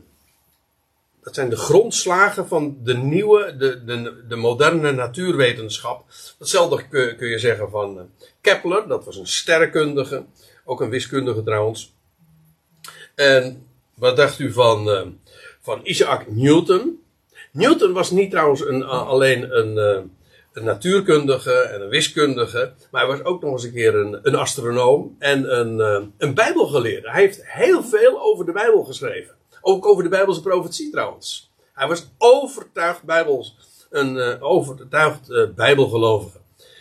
dat zijn de grondslagen van de nieuwe, de, de, de moderne natuurwetenschap. Hetzelfde kun, kun je zeggen van uh, Kepler, dat was een sterrenkundige, ook een wiskundige trouwens. En wat dacht u van, uh, van Isaac Newton? Newton was niet trouwens een, alleen een, een, natuurkundige en een wiskundige, maar hij was ook nog eens een keer een, een astronoom en een, een bijbelgeleerde. Hij heeft heel veel over de Bijbel geschreven. Ook over de Bijbelse profetie trouwens. Hij was overtuigd Bijbels, een uh, overtuigd uh, Bijbelgelovige.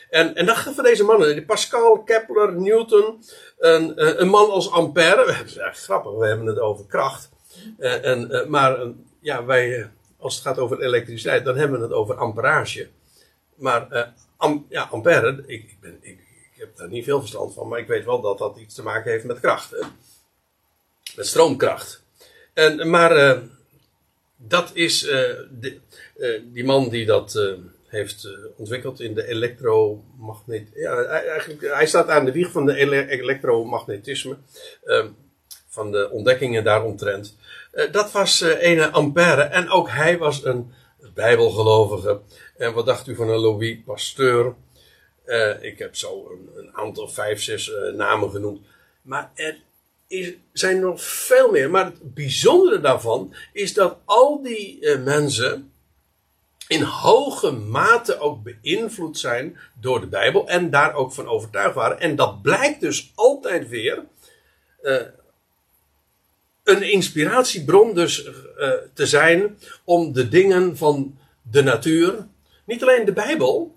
En, en dat van deze mannen, Pascal, Kepler, Newton, een, een man als Ampère. Eigenlijk grappig, we hebben het over kracht. en, maar ja, wij, als het gaat over elektriciteit, dan hebben we het over amperage. Maar am, ja, Ampère, ik, ik, ben, ik, heb daar niet veel verstand van, maar ik weet wel dat dat iets te maken heeft met kracht. Met stroomkracht. En, maar uh, dat is uh, de, uh, die man die dat heeft ontwikkeld in de elektromagnet. Ja, eigenlijk, hij staat aan de wieg van de ele elektromagnetisme. Ehm, van de ontdekkingen daaromtrent. dat was ene Ampère. En ook hij was een bijbelgelovige. En wat dacht u van een Louis Pasteur? ik heb zo een, een aantal, vijf, zes namen genoemd. Maar er is, zijn nog veel meer. Maar het bijzondere daarvan is dat al die uh, mensen in hoge mate ook beïnvloed zijn door de Bijbel en daar ook van overtuigd waren. En dat blijkt dus altijd weer uh, een inspiratiebron dus uh, te zijn om de dingen van de natuur, niet alleen de Bijbel,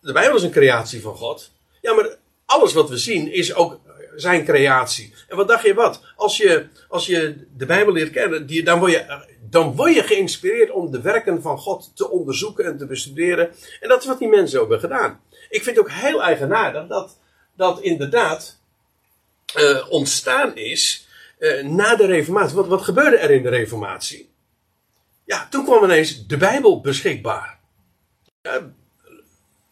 de Bijbel is een creatie van God, ja maar alles wat we zien is ook zijn creatie. En wat dacht je wat? Als je, als je de Bijbel leert kennen, die, dan, word je, dan word je geïnspireerd om de werken van God te onderzoeken en te bestuderen. En dat is wat die mensen hebben gedaan. Ik vind het ook heel eigenaardig dat, dat inderdaad uh, ontstaan is uh, na de Reformatie. Wat, wat gebeurde er in de Reformatie? Ja, toen kwam ineens de Bijbel beschikbaar.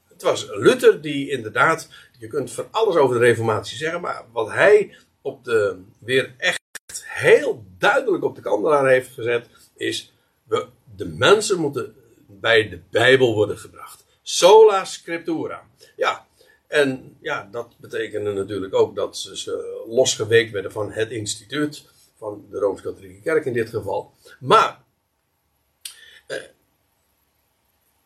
Het was Luther die inderdaad je kunt van alles over de Reformatie zeggen, maar wat hij op de, weer echt heel duidelijk op de kandelaar heeft gezet, is: we, de mensen moeten bij de Bijbel worden gebracht. Sola scriptura. Ja, en ja, dat betekende natuurlijk ook dat ze, ze losgeweekt werden van het instituut, van de Rooms-Katholieke Kerk in dit geval. Maar eh,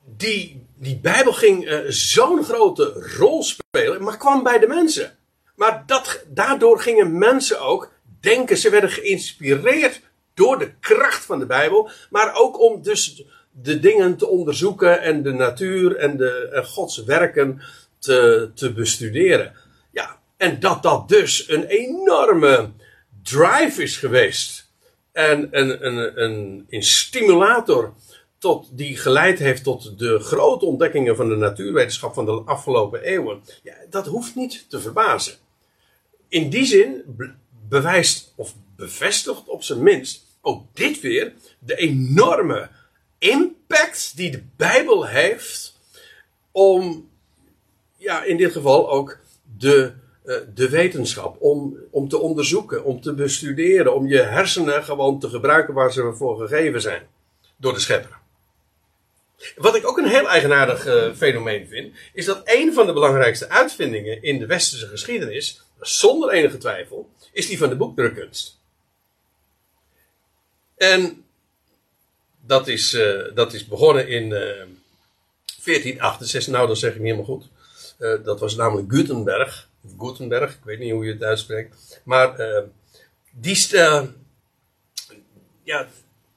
die, die Bijbel ging uh, zo'n grote rol spelen, maar kwam bij de mensen. Maar dat, daardoor gingen mensen ook denken, ze werden geïnspireerd door de kracht van de Bijbel, maar ook om dus de dingen te onderzoeken en de natuur en, de, en Gods werken te, te bestuderen. Ja, en dat dat dus een enorme drive is geweest. En een, een, een, een stimulator tot, die geleid heeft tot de grote ontdekkingen van de natuurwetenschap van de afgelopen eeuwen. Ja, dat hoeft niet te verbazen. In die zin bewijst of bevestigt op zijn minst ook dit weer de enorme impact die de Bijbel heeft om, ja, in dit geval ook de, uh, de wetenschap, om, om te onderzoeken, om te bestuderen, om je hersenen gewoon te gebruiken waar ze voor gegeven zijn door de schepper. Wat ik ook een heel eigenaardig uh, fenomeen vind, is dat een van de belangrijkste uitvindingen in de westerse geschiedenis, zonder enige twijfel, is die van de boekdrukkunst. En dat is, uh, dat is begonnen in uh, 1468, nou dat zeg ik niet helemaal goed. Uh, dat was namelijk Gutenberg, of Gutenberg, ik weet niet hoe je het uitspreekt. Maar die, ja,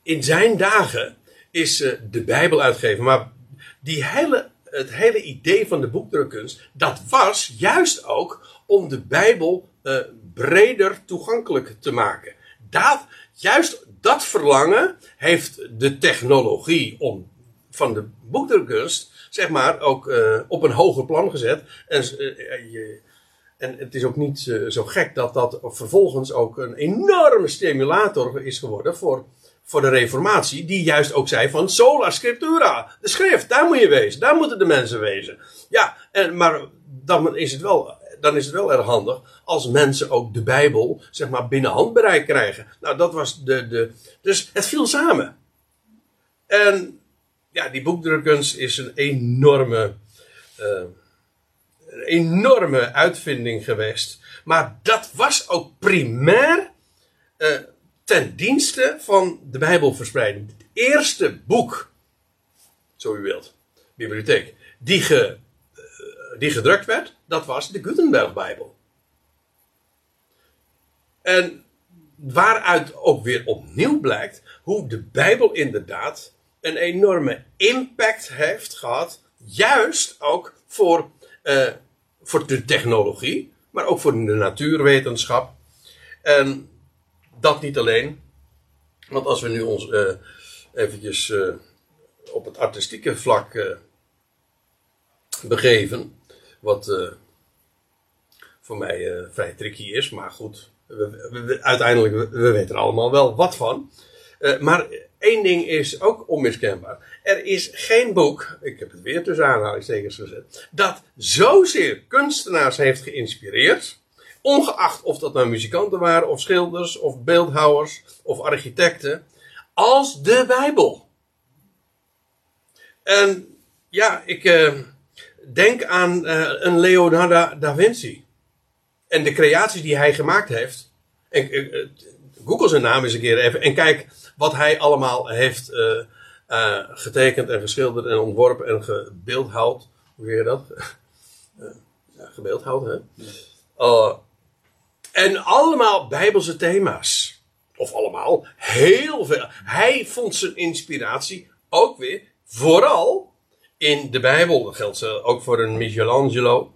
in zijn dagen is de Bijbel uitgegeven. Maar die hele, het hele idee van de boekdrukkunst, dat was juist ook om de Bijbel uh, breder toegankelijk te maken. Dat, juist dat verlangen heeft de technologie om, van de boekdrukkunst, zeg maar, ook uh, op een hoger plan gezet. En, je, en het is ook niet zo gek dat dat vervolgens ook een enorme stimulator is geworden voor voor de reformatie, die juist ook zei van sola scriptura, de schrift, daar moet je wezen, daar moeten de mensen wezen. Ja, en, maar dan is het wel, dan is het wel erg handig als mensen ook de Bijbel, zeg maar, binnen handbereik krijgen. Nou, dat was de, de, dus het viel samen. En ja, die boekdrukkunst is een enorme, uh, een enorme uitvinding geweest. Maar dat was ook primair uh, ten dienste van de Bijbelverspreiding. Het eerste boek, zo u wilt, bibliotheek, die, ge, uh, die gedrukt werd, dat was de Gutenberg-Bijbel. En waaruit ook weer opnieuw blijkt hoe de Bijbel inderdaad een enorme impact heeft gehad, juist ook voor, uh, voor de technologie, maar ook voor de natuurwetenschap. En dat niet alleen. Want als we nu ons uh, eventjes uh, op het artistieke vlak begeven, wat voor mij vrij tricky is, maar goed, we, uiteindelijk, we, weten er allemaal wel wat van. maar één ding is ook onmiskenbaar. Er is geen boek, ik heb het weer tussen aanhalingstekens gezet, dat zozeer kunstenaars heeft geïnspireerd Ongeacht of dat nou muzikanten waren, of schilders, of beeldhouwers, of architecten. Als de Bijbel. En ja, ik uh, denk aan uh, een Leonardo da Vinci. En de creaties die hij gemaakt heeft. En, uh, Google zijn naam eens een keer even. En kijk wat hij allemaal heeft getekend en geschilderd en ontworpen en gebeeldhouwd. Hoe zeg je dat? ja, gebeeldhouwd, hè? En allemaal bijbelse thema's. Of allemaal, heel veel. Hij vond zijn inspiratie ook weer vooral in de Bijbel. Dat geldt ook voor een Michelangelo.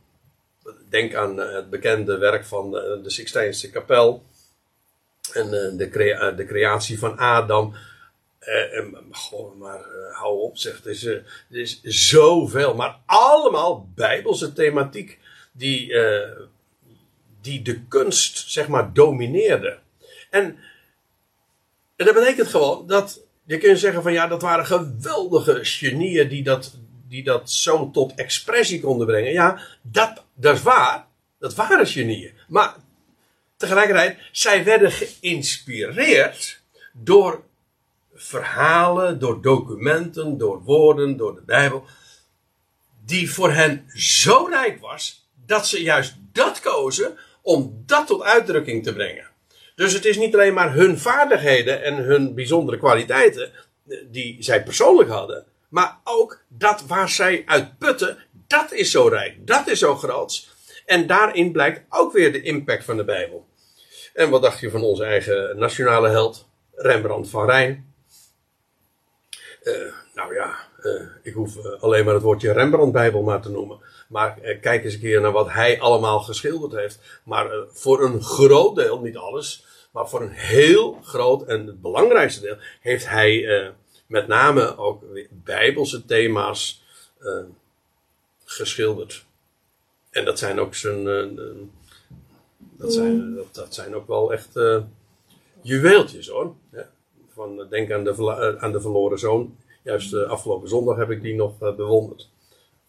Denk aan eh, het bekende werk van de, de Sixtijnse kapel. En eh, de, crea de creatie van Adam. Uh, en, goh, maar uh, hou op, zeg. Er is, er is zoveel. Maar allemaal bijbelse thematiek die die de kunst, zeg maar, domineerde. En, en dat betekent gewoon dat je kunt zeggen van ja, dat waren geweldige genieën die dat, die dat zo tot expressie konden brengen. Ja, dat, dat is waar. Dat waren genieën. Maar tegelijkertijd, zij werden geïnspireerd door verhalen, door documenten, door woorden, door de Bijbel. Die voor hen zo rijk was, dat ze juist dat kozen om dat tot uitdrukking te brengen. Dus het is niet alleen maar hun vaardigheden en hun bijzondere kwaliteiten die zij persoonlijk hadden, Maar ook dat waar zij uit putten, dat is zo rijk, dat is zo groot. En daarin blijkt ook weer de impact van de Bijbel. En wat dacht je van onze eigen nationale held, Rembrandt van Rijn? Uh, nou ja, uh, ik hoef uh, alleen maar het woordje Rembrandt-Bijbel maar te noemen. Maar kijk eens een keer naar wat hij allemaal geschilderd heeft. Maar voor een groot deel, niet alles, maar voor een heel groot en het belangrijkste deel, heeft hij met name ook bijbelse thema's geschilderd. En dat zijn ook zijn. Dat, zijn, dat, dat, zijn ook wel echt juweeltjes hoor. Ja. Van, denk aan de, aan de verloren zoon. Juist uh, afgelopen zondag heb ik die nog uh, bewonderd.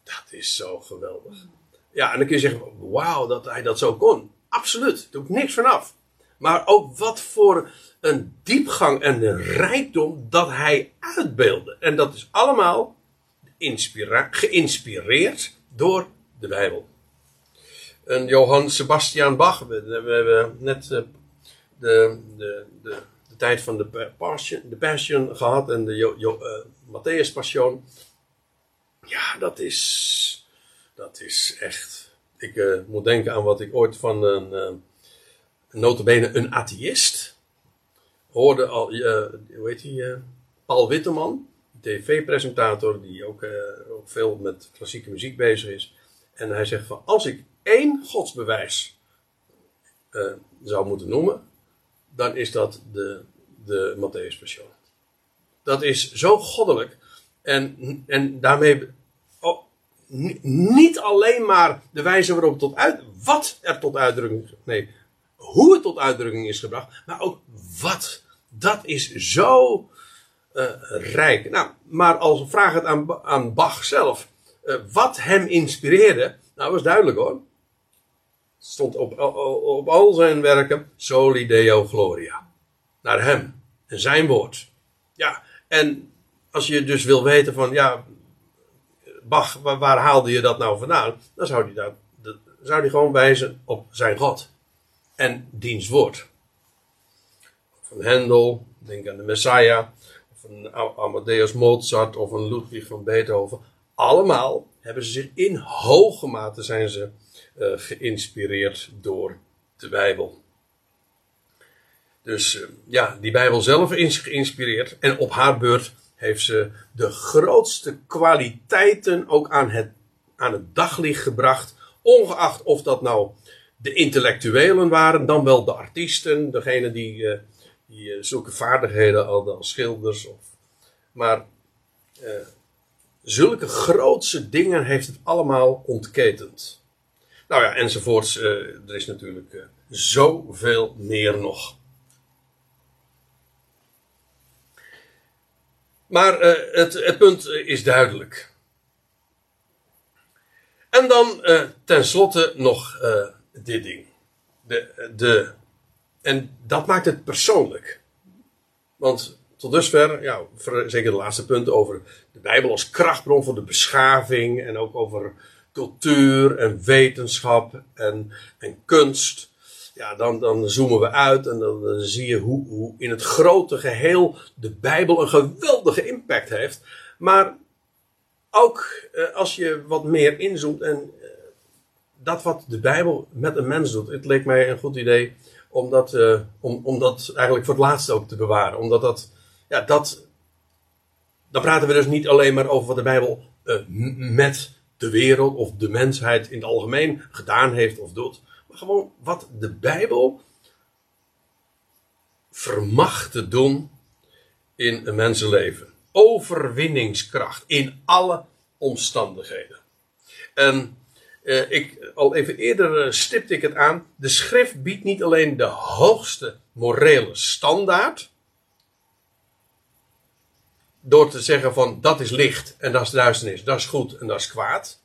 Dat is zo geweldig. Ja, en dan kun je zeggen: wauw, dat hij dat zo kon. Absoluut, doe ik niks vanaf. Maar ook wat voor een diepgang en een rijkdom dat hij uitbeelde. En dat is allemaal geïnspireerd door de Bijbel. En Johann Sebastian Bach, we, hebben net uh, de, de, de, de, tijd van de Passion, de passion gehad en de jo, uh, Matthäus Passion. Ja, dat is, dat is echt. Ik uh, moet denken aan wat ik ooit van een, uh, notabene een atheïst hoorde al, hoe heet hij, Paul Witteman, tv-presentator die ook, ook veel met klassieke muziek bezig is. En hij zegt van, als ik één godsbewijs zou moeten noemen, dan is dat de, de Matthäus Passion. Dat is zo goddelijk. En, en daarmee oh, niet alleen maar de wijze waarop tot uit, wat er tot uitdrukking, nee, hoe het tot uitdrukking is gebracht, maar ook wat. Dat is zo uh, rijk. Nou, maar als vraag het aan, aan Bach zelf, uh, wat hem inspireerde, nou was duidelijk hoor stond op, op al zijn werken Soli Deo Gloria. Naar hem en zijn woord. Ja, en als je dus wil weten van, ja, Bach, waar, haalde je dat nou vandaan? Dan zou hij, dat, zou hij gewoon wijzen op zijn God en diens woord. Van Hendel, denk aan de Messiah, of een Amadeus Mozart of een Ludwig van Beethoven. Allemaal hebben ze zich in hoge mate zijn ze uh, geïnspireerd door de Bijbel. Dus uh, ja, die Bijbel zelf is geïnspireerd en op haar beurt heeft ze de grootste kwaliteiten ook aan het, aan het daglicht gebracht. Ongeacht of dat nou de intellectuelen waren, dan wel de artiesten, degene die, uh, die zulke vaardigheden hadden als schilders. Of, maar zulke grootse dingen heeft het allemaal ontketend. Nou ja, enzovoorts. Uh, er is natuurlijk uh, zoveel meer nog. Maar uh, het, het, punt is duidelijk. En dan tenslotte nog dit ding. De, de, en dat maakt het persoonlijk. Want tot dusver, ja, zeker de laatste punten over de Bijbel als krachtbron voor de beschaving en ook over cultuur en wetenschap en, en kunst. Ja, dan, dan zoomen we uit en dan, dan zie je hoe, hoe in het grote geheel de Bijbel een geweldige impact heeft. Maar ook eh, als je wat meer inzoomt en eh, dat wat de Bijbel met een mens doet, het leek mij een goed idee om dat, uh, om, om dat eigenlijk voor het laatste ook te bewaren. Omdat dat, ja, dat, dan praten we dus niet alleen maar over wat de Bijbel uh, met de wereld of de mensheid in het algemeen gedaan heeft of doet. Maar gewoon wat de Bijbel vermag te doen in een mensenleven. Overwinningskracht in alle omstandigheden. En eh, ik, al even eerder eh, stipte ik het aan. De schrift biedt niet alleen de hoogste morele standaard. Door te zeggen van dat is licht en dat is duisternis, dat is goed en dat is kwaad.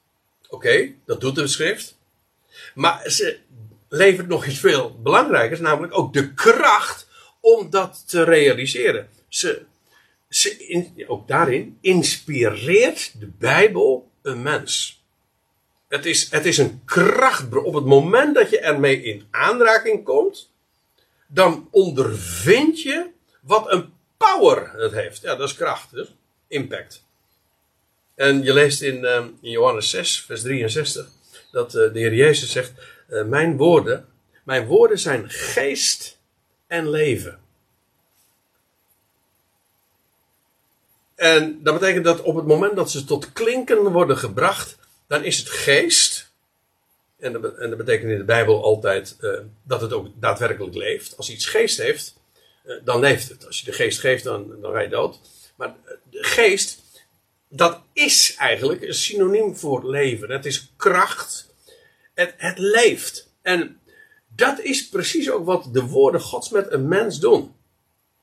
Oké, dat doet de schrift. Maar ze levert nog iets veel belangrijkers, namelijk ook de kracht om dat te realiseren. Ze, ze ook daarin inspireert de Bijbel een mens. Het is, het is een krachtbron. Op het moment dat je ermee in aanraking komt, dan ondervind je wat een power het heeft. Ja, dat is kracht, impact. En je leest in, ehm, in Johannes 6, vers 63, dat eh, de Heer Jezus zegt: eh, Mijn woorden, mijn woorden zijn geest en leven. En dat betekent dat op het moment dat ze tot klinken worden gebracht, dan is het geest. En dat, en dat betekent in de Bijbel altijd eh, dat het ook daadwerkelijk leeft. Als iets geest heeft, dan leeft het. Als je de geest geeft, dan, dan ga je dood. Maar eh, de geest, dat is eigenlijk een synoniem voor leven. Het is kracht. Het, het leeft. En dat is precies ook wat de woorden Gods met een mens doen.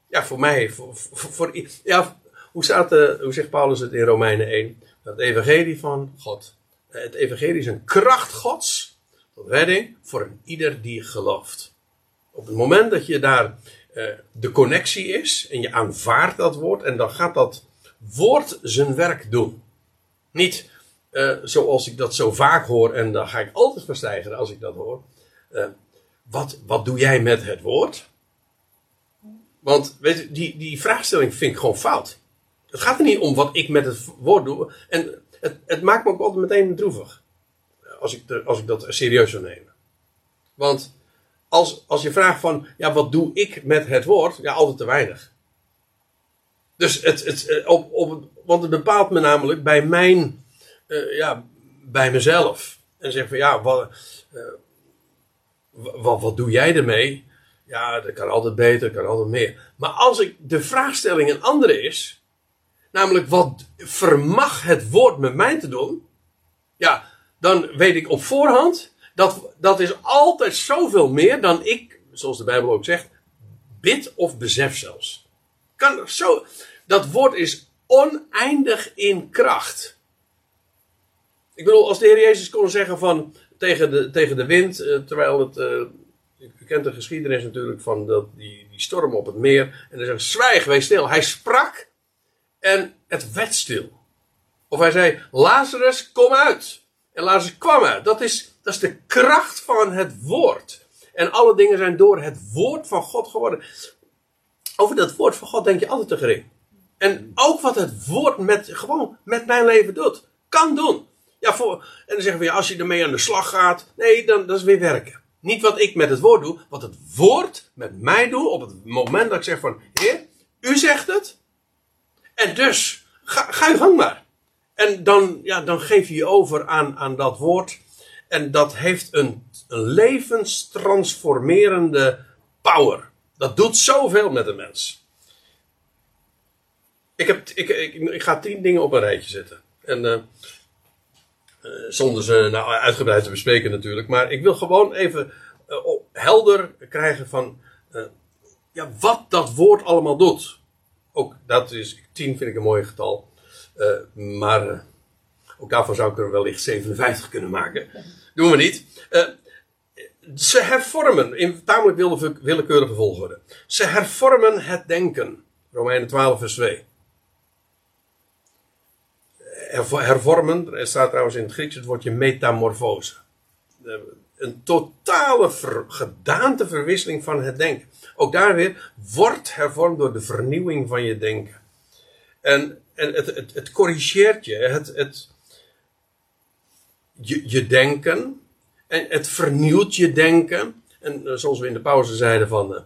Ja, voor mij, voor, voor, ja, hoe, staat, de, hoe zegt Paulus het in Romeinen 1? Dat evangelie van God. Het evangelie is een kracht Gods tot redding voor een ieder die gelooft. Op het moment dat je daar de connectie is en je aanvaardt dat woord en dan gaat dat woord zijn werk doen. Niet uh, zoals ik dat zo vaak hoor en dan ga ik altijd verstijgen als ik dat hoor. Uh, wat, wat doe jij met het woord? Want weet je, die, die vraagstelling vind ik gewoon fout. Het gaat er niet om wat ik met het woord doe. En het, het maakt me ook altijd meteen droevig. Als ik, de, als ik dat serieus zou nemen. Want als, als je vraagt van, ja, wat doe ik met het woord? Ja, altijd te weinig. Dus het, het, op, op, want het bepaalt me namelijk bij mijn, uh, ja, bij mezelf. En zeg van, ja, wat, uh, wat, wat doe jij ermee? Ja, dat kan altijd beter, dat kan altijd meer. Maar als ik de vraagstelling een andere is, namelijk wat vermag het woord met mij te doen, ja, dan weet ik op voorhand dat dat is altijd zoveel meer dan ik, zoals de Bijbel ook zegt, bid of besef zelfs. Kan zo, dat woord is oneindig in kracht. Ik bedoel, als de Heer Jezus kon zeggen van tegen de, tegen de wind, uh, terwijl het. Uh, u kent de geschiedenis natuurlijk van dat, die, die storm op het meer. En hij zegt: Zwijg, wees stil. Hij sprak en het werd stil. Of hij zei: Lazarus, kom uit. En Lazarus kwam uit. Dat is, dat is de kracht van het woord. En alle dingen zijn door het woord van God geworden. Over dat woord van God denk je altijd te gering. En ook wat het woord met, gewoon met mijn leven doet. Kan doen. Ja, voor, en dan zeggen we, ja, als je ermee aan de slag gaat. Nee, dan dat is weer werken. Niet wat ik met het woord doe. Wat het woord met mij doet. Op het moment dat ik zeg van, heer, u zegt het. En dus, ga, ga je gang maar. En dan, ja, dan geef je je over aan, aan dat woord. En dat heeft een, levenstransformerende power. Dat doet zoveel met een mens. Ik, heb, ik, ik, ik ga tien dingen op een rijtje zetten. En uh, zonder ze nou uitgebreid te bespreken natuurlijk. Maar ik wil gewoon even uh, helder krijgen van ja, wat dat woord allemaal doet. Ook dat is, tien vind ik een mooi getal. maar ook daarvan zou ik er wellicht 57 kunnen maken. Doen we niet. ze hervormen, in tamelijk willekeurige volgorde. Ze hervormen het denken. Romeinen 12 vers 2 hervormen. Er staat trouwens in het Grieks het woordje metamorfose. Een totale ver, gedaanteverwisseling van het denken. Ook daar weer wordt hervormd door de vernieuwing van je denken. En, en het, het, het corrigeert je, het, het, je, je denken. En het vernieuwt je denken. En uh, zoals we in de pauze zeiden van. Uh,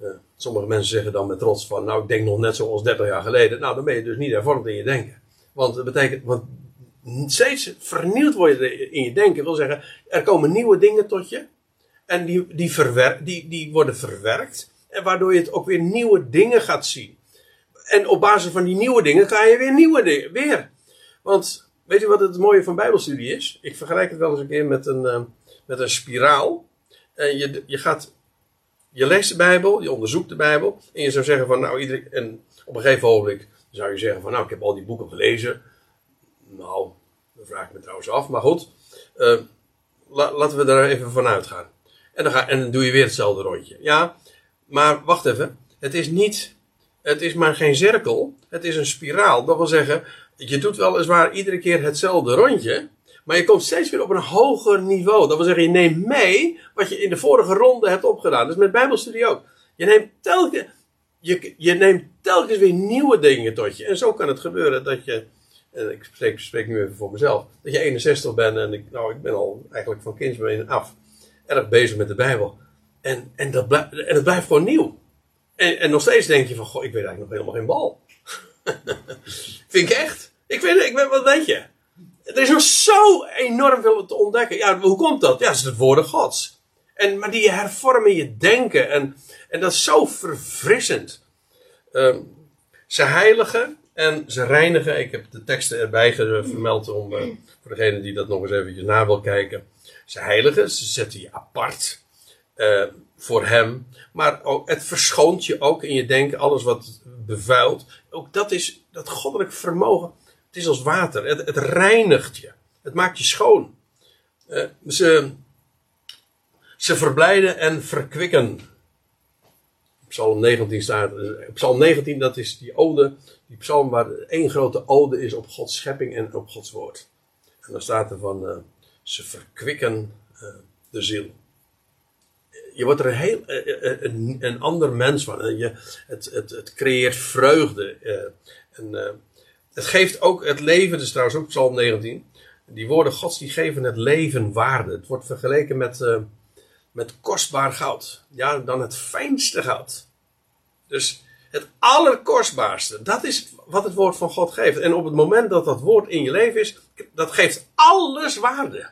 uh, sommige mensen zeggen dan met trots van. Nou, ik denk nog net zoals 30 jaar geleden. Nou, dan ben je dus niet hervormd in je denken. Want dat betekent, want steeds vernieuwd worden in je denken wil zeggen, er komen nieuwe dingen tot je. En die, die, verwer, die, die worden verwerkt. En waardoor je het ook weer nieuwe dingen gaat zien. En op basis van die nieuwe dingen ga je weer nieuwe dingen. Weer. Want weet je wat het mooie van Bijbelstudie is? Ik vergelijk het wel eens een keer met een, uh, met een spiraal. En je, je gaat. Je leest de Bijbel, je onderzoekt de Bijbel. En je zou zeggen van nou, iedereen. En op een gegeven ogenblik zou je zeggen van nou, ik heb al die boeken gelezen. Nou, dan vraag ik me trouwens af, maar goed. Uh, laten we daar even van uitgaan. En dan, ga, en dan doe je weer hetzelfde rondje. Ja, maar wacht even. Het is niet, het is maar geen cirkel. Het is een spiraal. Dat wil zeggen, je doet weliswaar iedere keer hetzelfde rondje. Maar je komt steeds weer op een hoger niveau. Dat wil zeggen, je neemt mee wat je in de vorige ronde hebt opgedaan. Dus met Bijbelstudie ook. Je neemt telkens je, je neemt telkens weer nieuwe dingen tot je. En zo kan het gebeuren dat je en ik spreek, spreek nu even voor mezelf, dat je 61 bent en ik, nou, ik ben al eigenlijk van kindsbeen af erg bezig met de Bijbel. En, en, dat, blijft, en het blijft gewoon nieuw. En, en nog steeds denk je van, goh, ik weet eigenlijk nog helemaal geen bal. Vind ik echt. Ik weet, ik weet, wat weet je? Er is nog zo enorm veel te ontdekken. Ja, hoe komt dat? Ja, dat is het woorden gods. En, maar die hervormen je denken. En, en dat is zo verfrissend. Um, ze heiligen en ze reinigen. Ik heb de teksten erbij vermeld om, uh, voor degene die dat nog eens eventjes na wil kijken. Ze heiligen, ze zetten je apart uh, voor hem. Maar ook, het verschoont je ook in je denken, alles wat bevuilt. Ook dat is dat goddelijk vermogen. Het is als water. Het, het reinigt je. Het maakt je schoon. Uh, ze, ze verblijden en verkwikken. Psalm 19 staat. Psalm 19, dat is die ode. Die psalm waar één grote ode is op Gods schepping en op Gods woord. En dan staat er van. Uh, ze verkwikken de ziel. Je wordt er een, heel, een, een ander mens van. Je, het, het, het creëert vreugde. en, het geeft ook het leven, dus trouwens ook Psalm 19. Die woorden Gods die geven het leven waarde. Het wordt vergeleken met, uh, met kostbaar goud. Ja, dan het fijnste goud. Dus het allerkostbaarste. Dat is wat het woord van God geeft. En op het moment dat dat woord in je leven is, dat geeft alles waarde.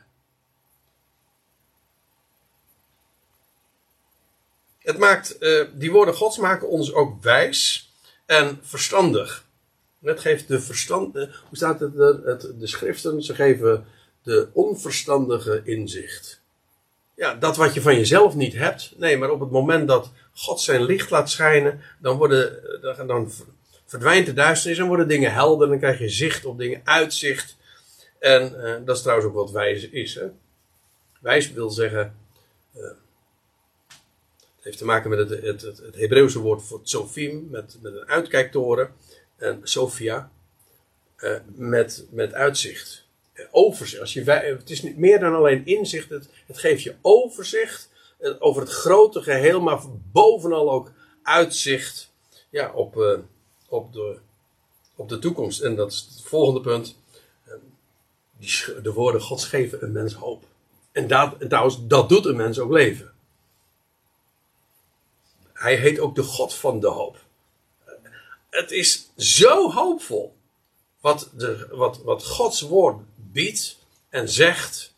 Het maakt, uh, die woorden Gods maken ons ook wijs en verstandig. Het geeft de verstand. Hoe staat het er? Het, de schriften, ze geven de onverstandige inzicht. Ja, dat wat je van jezelf niet hebt. Nee, maar op het moment dat God zijn licht laat schijnen, dan, worden, dan verdwijnt de duisternis en worden dingen helder. Dan krijg je zicht op dingen, uitzicht. En uh, dat is trouwens ook wat wijs is. Hè? Wijs wil zeggen. Uh, het heeft te maken met het, het, het, het Hebreeuwse woord voor tsofim, met, met een uitkijktoren en Sophia uh, met, met uitzicht. Overzicht. Als je, het is niet meer dan alleen inzicht, het, het geeft je overzicht uh, over het grote geheel, maar bovenal ook uitzicht ja, op, uh, op, de, op de toekomst. En dat is het volgende punt. Die, de woorden Gods geven een mens hoop. En dat, en trouwens, dat doet een mens ook leven. Hij heet ook de God van de hoop het is zo hoopvol. Wat, de, wat, wat Gods woord biedt en zegt.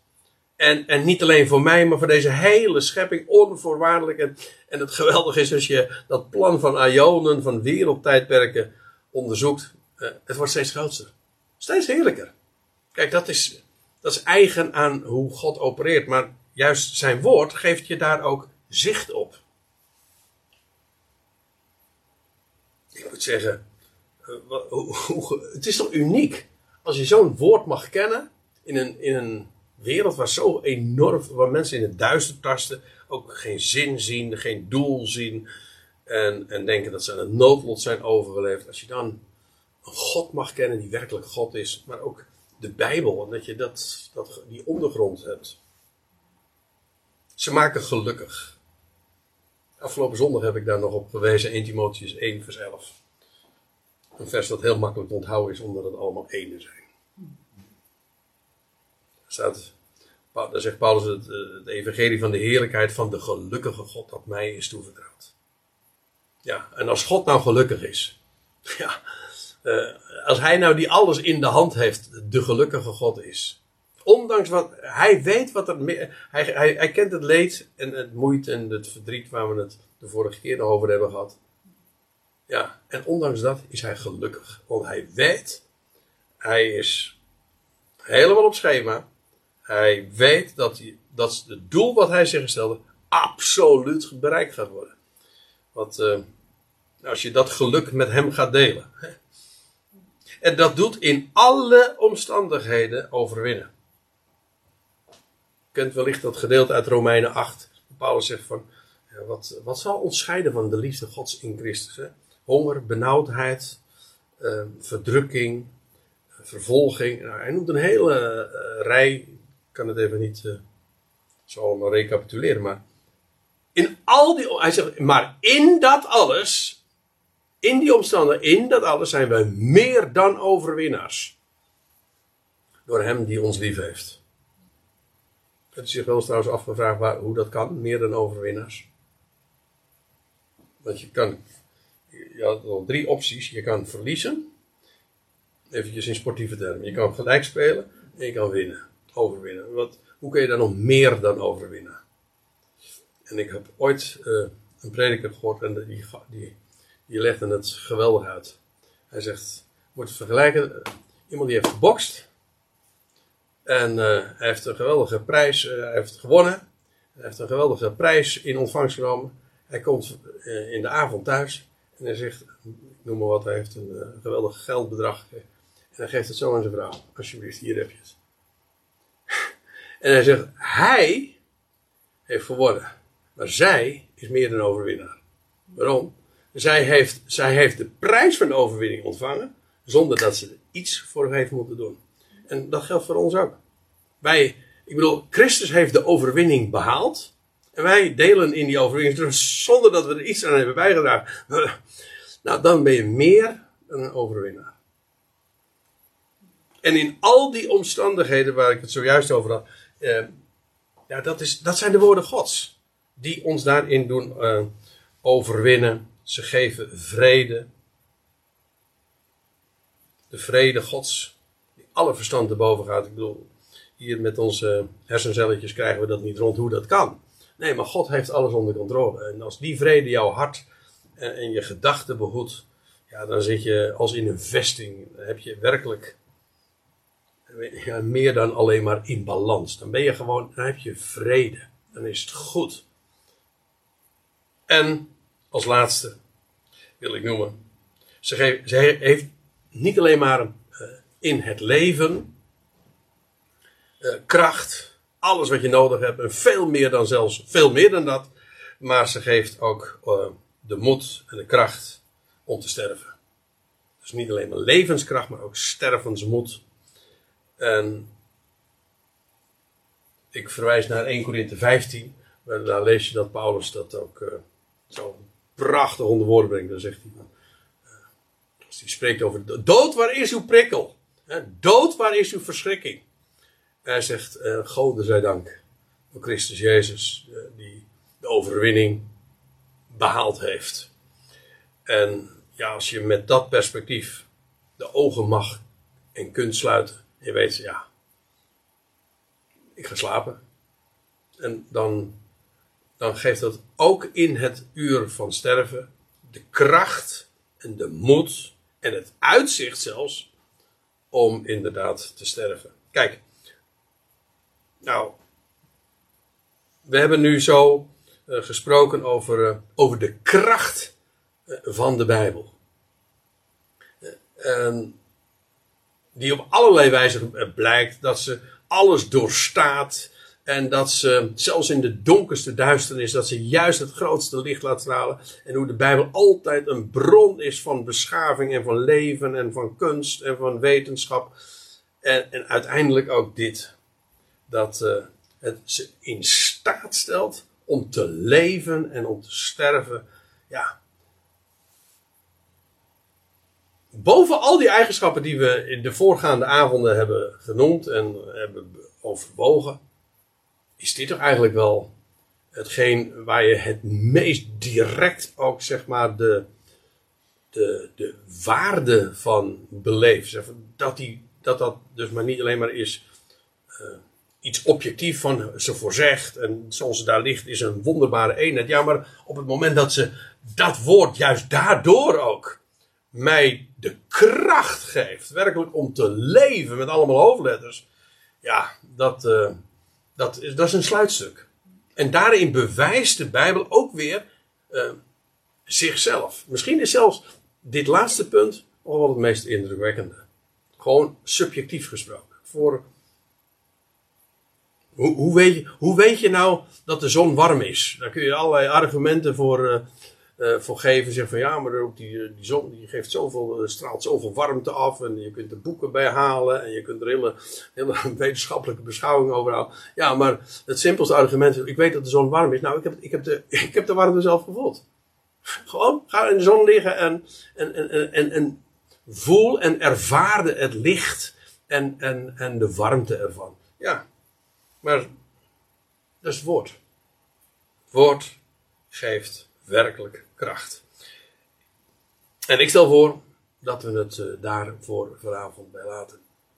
En, en niet alleen voor mij, maar voor deze hele schepping onvoorwaardelijk. En, het geweldige is als je dat plan van Ionen, van wereldtijdperken onderzoekt. Uh, het wordt steeds groter. Steeds heerlijker. Kijk, dat is, dat is eigen aan hoe God opereert. Maar juist zijn woord geeft je daar ook zicht op. ik moet zeggen, eh, het is toch uniek als je zo'n woord mag kennen in een, in een wereld waar zo enorm, waar mensen in het duister tasten, ook geen zin zien, geen doel zien en, en denken dat ze aan het noodlot zijn overgeleefd. Als je dan een God mag kennen die werkelijk God is, maar ook de Bijbel en dat je dat, dat, die ondergrond hebt. Ze maken gelukkig. Afgelopen zondag heb ik daar nog op gewezen, 1 Timotheus 1 vers 11. Een vers dat heel makkelijk te onthouden is, omdat het allemaal ene zijn. Staat, daar zegt Paulus het, eh, het evangelie van de heerlijkheid van de gelukkige God dat mij is toevertrouwd. Ja, en als God nou gelukkig is, ja, uh, als hij nou die alles in de hand heeft, de gelukkige God is. Ondanks wat, hij weet wat er, hij, hij, hij kent het leed en het moeite en het verdriet waar we het de vorige keer over hebben gehad. Ja, en ondanks dat is hij gelukkig. Want hij weet, hij is helemaal op schema. Hij weet dat, hij, dat het doel wat hij zich gestelde absoluut bereikt gaat worden. Want uh, als je dat geluk met hem gaat delen. En dat doet in alle omstandigheden overwinnen. Kent wellicht dat gedeelte uit Romeinen 8. Paulus zegt van, wat, wat zal ons scheiden van de liefde gods in Christus? Honger, benauwdheid, uh, verdrukking, vervolging. Nou, hij noemt een hele uh, rij, ik kan het even niet uh, zo allemaal recapituleren, maar in al die, hij zegt, maar in dat alles, in die omstandigheden, in dat alles zijn wij meer dan overwinnaars. door hem die ons lief heeft. Het is zich wel eens trouwens afgevraagd waar, hoe dat kan, meer dan overwinnaars. Want je kan, je had al drie opties. Je kan verliezen, eventjes in sportieve termen. Je kan gelijk spelen en je kan winnen, overwinnen. Wat, hoe kun je dan nog meer dan overwinnen? En ik heb ooit uh, een prediker gehoord en die, die, die legde het geweldig uit. Hij zegt, moet vergelijken, iemand die heeft gebokst en uh, hij heeft een geweldige prijs, uh, hij heeft gewonnen. Hij heeft een geweldige prijs in ontvangst genomen. Hij komt uh, in de avond thuis en hij zegt, noem maar wat, hij heeft een geweldig geldbedrag. En hij geeft het zo aan zijn vrouw. Alsjeblieft, hier heb je het. en hij zegt, hij heeft gewonnen. Maar zij is meer dan overwinnaar. Waarom? Zij heeft, zij heeft de prijs van de overwinning ontvangen. Zonder dat ze er iets voor heeft moeten doen. En dat geldt voor ons ook. Wij, ik bedoel, Christus heeft de overwinning behaald. En wij delen in die overwinning zonder dat we er iets aan hebben bijgedragen. Nou, dan ben je meer dan een overwinnaar. En in al die omstandigheden waar ik het zojuist over had. Eh, ja, dat, is, dat zijn de woorden Gods. Die ons daarin doen eh, overwinnen. Ze geven vrede. De vrede Gods alle verstand te boven gaat. Ik bedoel, hier met onze hersencelletjes krijgen we dat niet rond hoe dat kan. Nee, maar God heeft alles onder controle. En als die vrede jouw hart en, je gedachten behoedt, ja, dan zit je als in een vesting. Dan heb je werkelijk ja, meer dan alleen maar in balans. Dan ben je gewoon, dan heb je vrede. Dan is het goed. En als laatste wil ik noemen. Ze, ze heeft niet alleen maar een in het leven. Uh, kracht, alles wat je nodig hebt en veel meer dan zelfs, veel meer dan dat. Maar ze geeft ook uh, de moed en de kracht om te sterven. Dus niet alleen maar levenskracht, maar ook stervensmoed. En ik verwijs naar 1 Korinthe 15, waar daar lees je dat Paulus dat ook uh, zo prachtig onder woorden brengt. Dan zegt hij, als hij spreekt over de dood, waar is uw prikkel? Dood, waar is uw verschrikking? Hij zegt, uh, Gode zij dank voor Christus Jezus, uh, die de overwinning behaald heeft. En ja, als je met dat perspectief de ogen mag en kunt sluiten, je weet, ja, ik ga slapen. En dan, dan geeft dat ook in het uur van sterven de kracht en de moed en het uitzicht zelfs om inderdaad te sterven. Kijk, nou, we hebben nu zo uh, gesproken over, uh, over de kracht uh, van de Bijbel. die op allerlei wijzen blijkt dat ze alles doorstaat en dat ze, zelfs in de donkerste duisternis, dat ze juist het grootste licht laat stralen. En hoe de Bijbel altijd een bron is van beschaving en van leven en van kunst en van wetenschap. En, en uiteindelijk ook dit. Dat uh, het ze in staat stelt om te leven en om te sterven. Ja. Boven al die eigenschappen die we in de voorgaande avonden hebben genoemd en hebben overwogen is dit toch eigenlijk wel hetgeen waar je het meest direct ook zeg maar de, de, de waarde van beleeft. Dat, die, dat dat dus maar niet alleen maar is uh, iets objectief van ze voorzegt en zoals ze daar ligt is een wonderbare eenheid. Ja, maar op het moment dat ze dat woord juist daardoor ook mij de kracht geeft, werkelijk om te leven met allemaal hoofdletters. Ja, dat, uh, dat is, dat is een sluitstuk. En daarin bewijst de Bijbel ook weer uh, zichzelf. Misschien is zelfs dit laatste punt al het meest indrukwekkende. Gewoon subjectief gesproken. Voor, hoe, hoe, weet je, hoe weet je nou dat de zon warm is? Daar kun je allerlei argumenten voor, uh, uh, voor geven. Zeg van ja, maar ook die, die zon die geeft zoveel, uh, straalt zoveel warmte af. En je kunt er boeken bij halen. En je kunt er hele, hele wetenschappelijke beschouwingen over houden. Ja, maar het simpelste argument is: ik weet dat de zon warm is. Nou, ik heb, ik heb, de, ik heb de warmte zelf gevoeld. Gewoon, ga in de zon liggen en, en, en, en, en voel en ervaarde het licht. en, en, en de warmte ervan. Ja, maar dat is het woord. Het woord geeft werkelijk kracht. En ik stel voor dat we het uh, daar voor vanavond bij laten.